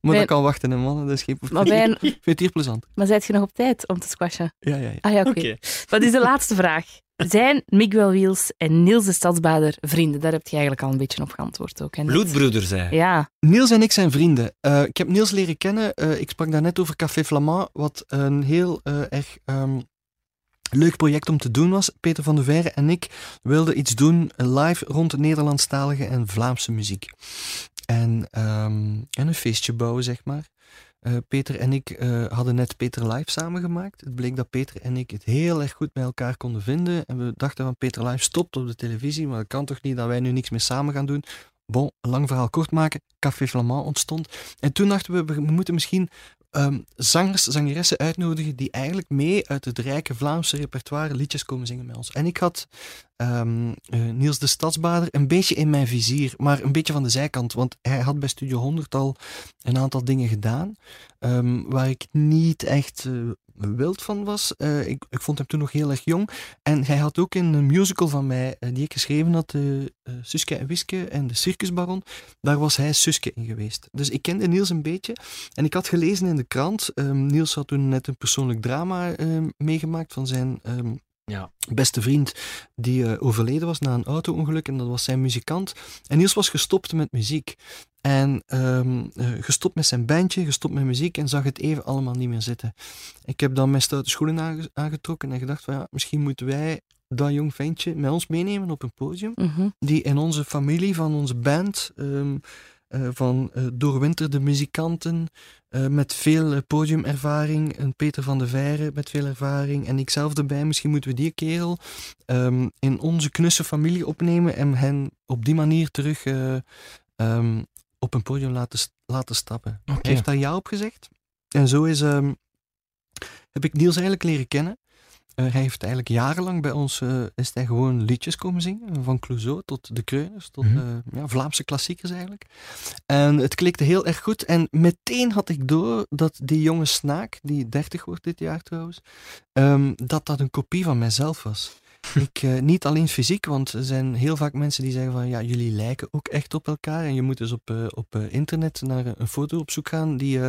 Maar dat kan wachten, hè, mannen. Dat is geen Maar, bij een- *laughs* Ik vind het hier plezant. maar zijt je nog op tijd om te squashen? Ja, ja, ja. Ah ja, oké. Wat is de laatste vraag? Zijn Miguel Wiels en Niels de Stadsbader vrienden? Daar heb je eigenlijk al een beetje op geantwoord ook. hè, net. Bloedbroeder zei. Ja, Niels en ik zijn vrienden. Eh, ik heb Niels leren kennen. eh, ik sprak daar net over Café Flamand, wat een heel eh, erg ehm, leuk project om te doen was. Peter van der Veire en ik wilden iets doen live rond de Nederlandstalige en Vlaamse muziek. En, ehm, en een feestje bouwen, zeg maar. Eh, Peter en ik eh, hadden net Peter Live samengemaakt. Het bleek dat Peter en ik het heel erg goed met elkaar konden vinden. En we dachten van Peter Live stopt op de televisie, maar dat kan toch niet dat wij nu niks meer samen gaan doen. Bon, lang verhaal kort maken. Café Flamand ontstond. En toen dachten we, we moeten misschien ehm, zangers, zangeressen uitnodigen die eigenlijk mee uit het rijke Vlaamse repertoire liedjes komen zingen met ons. En ik had ehm, eh, Niels de Stadsbader een beetje in mijn vizier, maar een beetje van de zijkant, want hij had bij Studio 100 al een aantal dingen gedaan ehm, waar ik niet echt eh, wild van was. Eh, ik, ik vond hem toen nog heel erg jong. En hij had ook in een musical van mij, eh, die ik geschreven had, uh, Suske en Wiske en de Circusbaron, daar was hij Suske in geweest. Dus ik kende Niels een beetje. En ik had gelezen in de krant, um, Niels had toen net een persoonlijk drama um, meegemaakt van zijn um, ja. beste vriend die uh, overleden was na een auto-ongeluk en dat was zijn muzikant. En Niels was gestopt met muziek. En um, uh, gestopt met zijn bandje, gestopt met muziek en zag het even allemaal niet meer zitten. Ik heb dan mijn stoute schoenen aange aangetrokken en gedacht van ja, misschien moeten wij dat jong ventje met ons meenemen op een podium. Mm -hmm. Die in onze familie, van onze band, um, uh, van uh, doorwinterde muzikanten, uh, met veel podiumervaring, een Peter van de Veire met veel ervaring en ikzelf erbij. Misschien moeten we die kerel um, in onze knusse familie opnemen en hen op die manier terug um, op een podium laten, laten stappen. Okay. Hij heeft daar ja op gezegd. En zo is, um, heb ik Niels eigenlijk leren kennen. Uh, hij heeft eigenlijk jarenlang bij ons uh, is hij gewoon liedjes komen zingen. Van Clouseau tot De Kreuners, tot mm -hmm. ja, Vlaamse klassiekers eigenlijk. En het klikte heel erg goed. En meteen had ik door dat die jonge snaak, die 30 wordt dit jaar trouwens, um, dat dat een kopie van mijzelf was. Ik, uh, niet alleen fysiek, want er zijn heel vaak mensen die zeggen van ja, jullie lijken ook echt op elkaar. En je moet dus op, uh, op uh, internet naar een foto op zoek gaan die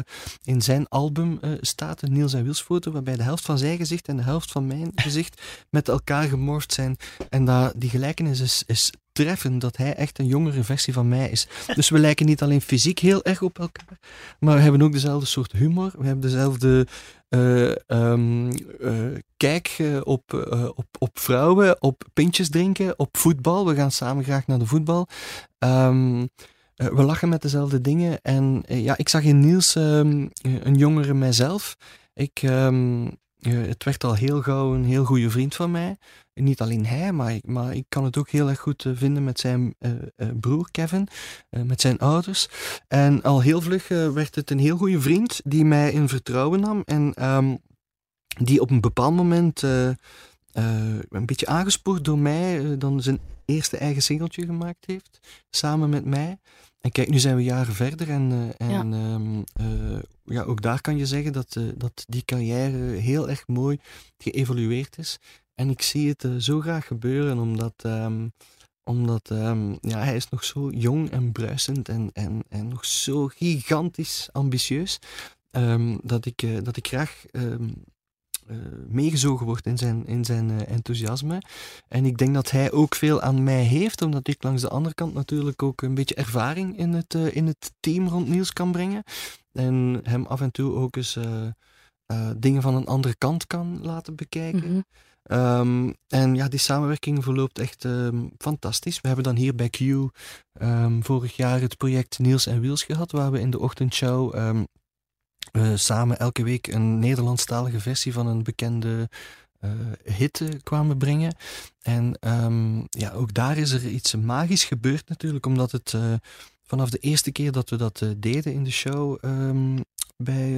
in zijn album staat, een Niels en Wils foto, waarbij de helft van zijn gezicht en de helft van mijn *laughs* gezicht met elkaar gemorfd zijn. En dat, die gelijkenis is, is treffend dat hij echt een jongere versie van mij is. *laughs* Dus we lijken niet alleen fysiek heel erg op elkaar, maar we hebben ook dezelfde soort humor. We hebben dezelfde uh, um, uh, kijk uh, op, op, op vrouwen, op pintjes drinken, op voetbal. We gaan samen graag naar de voetbal. Um, we lachen met dezelfde dingen. En ja, ik zag in Niels um, een jongere mijzelf. Ik, het werd al heel gauw een heel goede vriend van mij. Niet alleen hij, maar, maar ik kan het ook heel erg goed uh, vinden met zijn uh, broer Kevin, met zijn ouders. En al heel vlug werd het een heel goede vriend die mij in vertrouwen nam en um, die op een bepaald moment een beetje aangespoord door mij dan zijn eerste eigen singeltje gemaakt heeft, samen met mij. En kijk, nu zijn we jaren verder en, en ja. Um, ja, ook daar kan je zeggen dat, dat die carrière heel erg mooi geëvolueerd is. En ik zie het zo graag gebeuren, omdat, um, omdat um, ja, hij is nog zo jong en bruisend en, en, en nog zo gigantisch ambitieus, dat, ik, dat ik graag uh, meegezogen word in zijn, in zijn uh, enthousiasme. En ik denk dat hij ook veel aan mij heeft, omdat ik langs de andere kant natuurlijk ook een beetje ervaring in het, uh, in het team rond Niels kan brengen. En hem af en toe ook eens dingen van een andere kant kan laten bekijken. Mhm. Um, en ja, die samenwerking verloopt echt um, fantastisch. We hebben dan hier bij Q um, vorig jaar het project Niels en Wiels gehad, waar we in de ochtendshow uh, samen elke week een Nederlandstalige versie van een bekende eh, hit eh, kwamen brengen. En ehm, ja, ook daar is er iets magisch gebeurd natuurlijk, omdat het eh, vanaf de eerste keer dat we dat deden in de show ehm, bij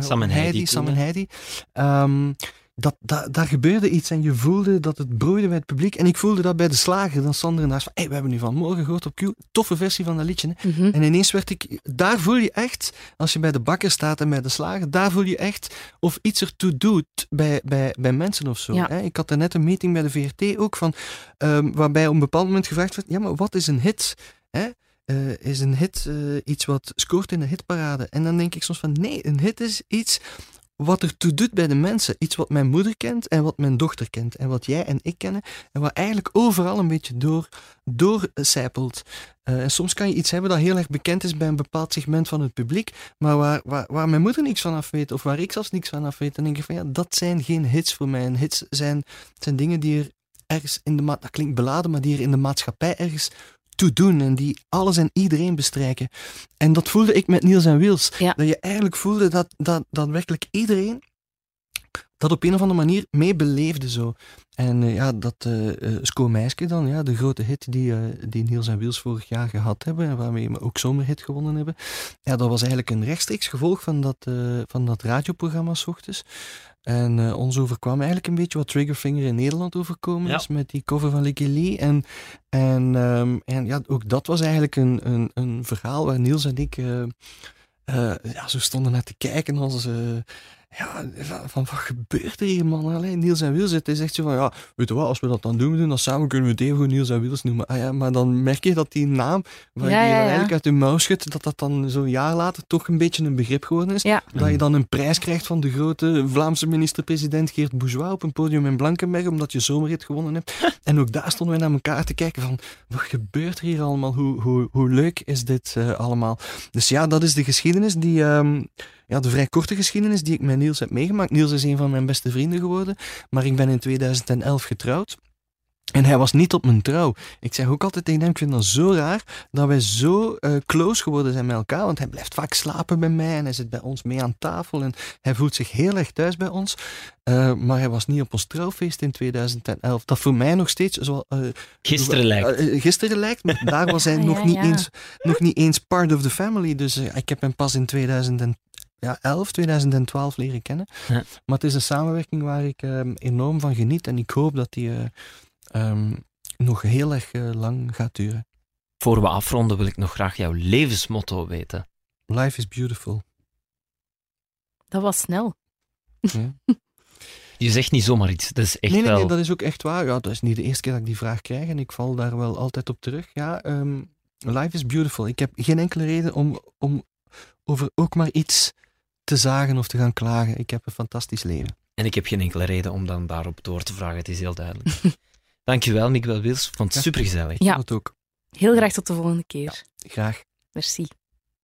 Sam en Heidi Sam en? Heidi, ehm, dat, dat, daar gebeurde iets en je voelde dat het broeide bij het publiek. En ik voelde dat bij de slager, dan stond er naast van, hey, we hebben nu vanmorgen gehoord op Q, toffe versie van dat liedje. Hè? Mhm. En ineens werd ik, daar voel je echt, als je bij de bakker staat en bij de slager, daar voel je echt of iets ertoe doet bij, bij, bij mensen of zo. Ja. Hè? Ik had net een meeting bij de VRT ook van, ehm, waarbij op een bepaald moment gevraagd werd, ja, maar wat is een hit? Hè? Eh, is een hit eh, iets wat scoort in een hitparade? En dan denk ik soms van, nee, een hit is iets wat ertoe doet bij de mensen. Iets wat mijn moeder kent en wat mijn dochter kent. En wat jij en ik kennen. En wat eigenlijk overal een beetje door, doorcijpelt. Eh, en soms kan je iets hebben dat heel erg bekend is bij een bepaald segment van het publiek. Maar waar, waar, mijn moeder niks van af weet. Of waar ik zelfs niks van af weet. Dan denk ik van ja, dat zijn geen hits voor mij. Hits zijn, zijn dingen die er ergens in de ma- dat klinkt beladen, maar die er in de maatschappij ergens toe doen. En die alles en iedereen bestrijken. En dat voelde ik met Niels en Wiels. Ja. Dat je eigenlijk voelde dat, dat, dat werkelijk iedereen dat op een of andere manier mee beleefde zo. En eh, ja, dat eh, Sko Meisje dan, ja, de grote hit die, die Niels en Wiels vorig jaar gehad hebben, en waarmee we ook zomerhit gewonnen hebben. Ja, dat was eigenlijk een rechtstreeks gevolg van dat, van dat radioprogramma 's ochtends. En eh, ons overkwam eigenlijk een beetje wat Triggerfinger in Nederland overkomen Ja. is, met die cover van Licky Lee. En, en, ehm, en ja, ook dat was eigenlijk een, een, een verhaal waar Niels en ik eh, ja, zo stonden naar te kijken als... ja, van, wat gebeurt er hier, man? Allee, Niels en Wiels, het is echt zo van, ja, weet je wat, als we dat dan doen, doen dat samen, kunnen we het even Niels en Wiels noemen. Ah ja, maar dan merk je dat die naam, waar Ja, je ja, dan ja. eigenlijk uit je mouw schudt, dat dat dan zo'n jaar later toch een beetje een begrip geworden is. Ja. Dat je dan een prijs krijgt van de grote Vlaamse minister-president Geert Bourgeois op een podium in Blankenberg, omdat je zomerrit gewonnen hebt. *laughs* En ook daar stonden wij naar elkaar te kijken van, wat gebeurt er hier allemaal? Hoe, hoe, hoe leuk is dit eh, allemaal? Dus ja, dat is de geschiedenis die... ehm, ja, de vrij korte geschiedenis die ik met Niels heb meegemaakt. Niels is een van mijn beste vrienden geworden, maar ik ben in 2011 getrouwd. En hij was niet op mijn trouw. Ik zeg ook altijd tegen hem, ik vind dat zo raar dat wij zo eh, close geworden zijn met elkaar. Want hij blijft vaak slapen bij mij en hij zit bij ons mee aan tafel. En hij voelt zich heel erg thuis bij ons. Eh, maar hij was niet op ons trouwfeest in 2011. Dat voor mij nog steeds zo... eh, Gisteren lijkt. gisteren lijkt, maar daar was hij *laughs* Ah, nog, ja, niet ja. Eens, nog niet eens part of the family. Dus ik heb hem pas in 2011, 2012 leren kennen. Ja. Maar het is een samenwerking waar ik ehm, enorm van geniet. En ik hoop dat die eh, ehm, nog heel erg eh, lang gaat duren. Voor we afronden wil ik nog graag jouw levensmotto weten. Life is beautiful. Dat was snel. Ja. *laughs* Je zegt niet zomaar iets, dat is echt nee, nee, wel... nee, dat is ook echt waar. Ja, dat is niet de eerste keer dat ik die vraag krijg en ik val daar wel altijd op terug. Ja, ehm, life is beautiful. Ik heb geen enkele reden om, om over ook maar iets te zagen of te gaan klagen. Ik heb een fantastisch leven. En ik heb geen enkele reden om dan daarop door te vragen, het is heel duidelijk. *laughs* Dankjewel, Miguel Wils. Ik vond het Ja. supergezellig. Ja. Dat ook. Heel graag tot de volgende keer. Graag. Merci.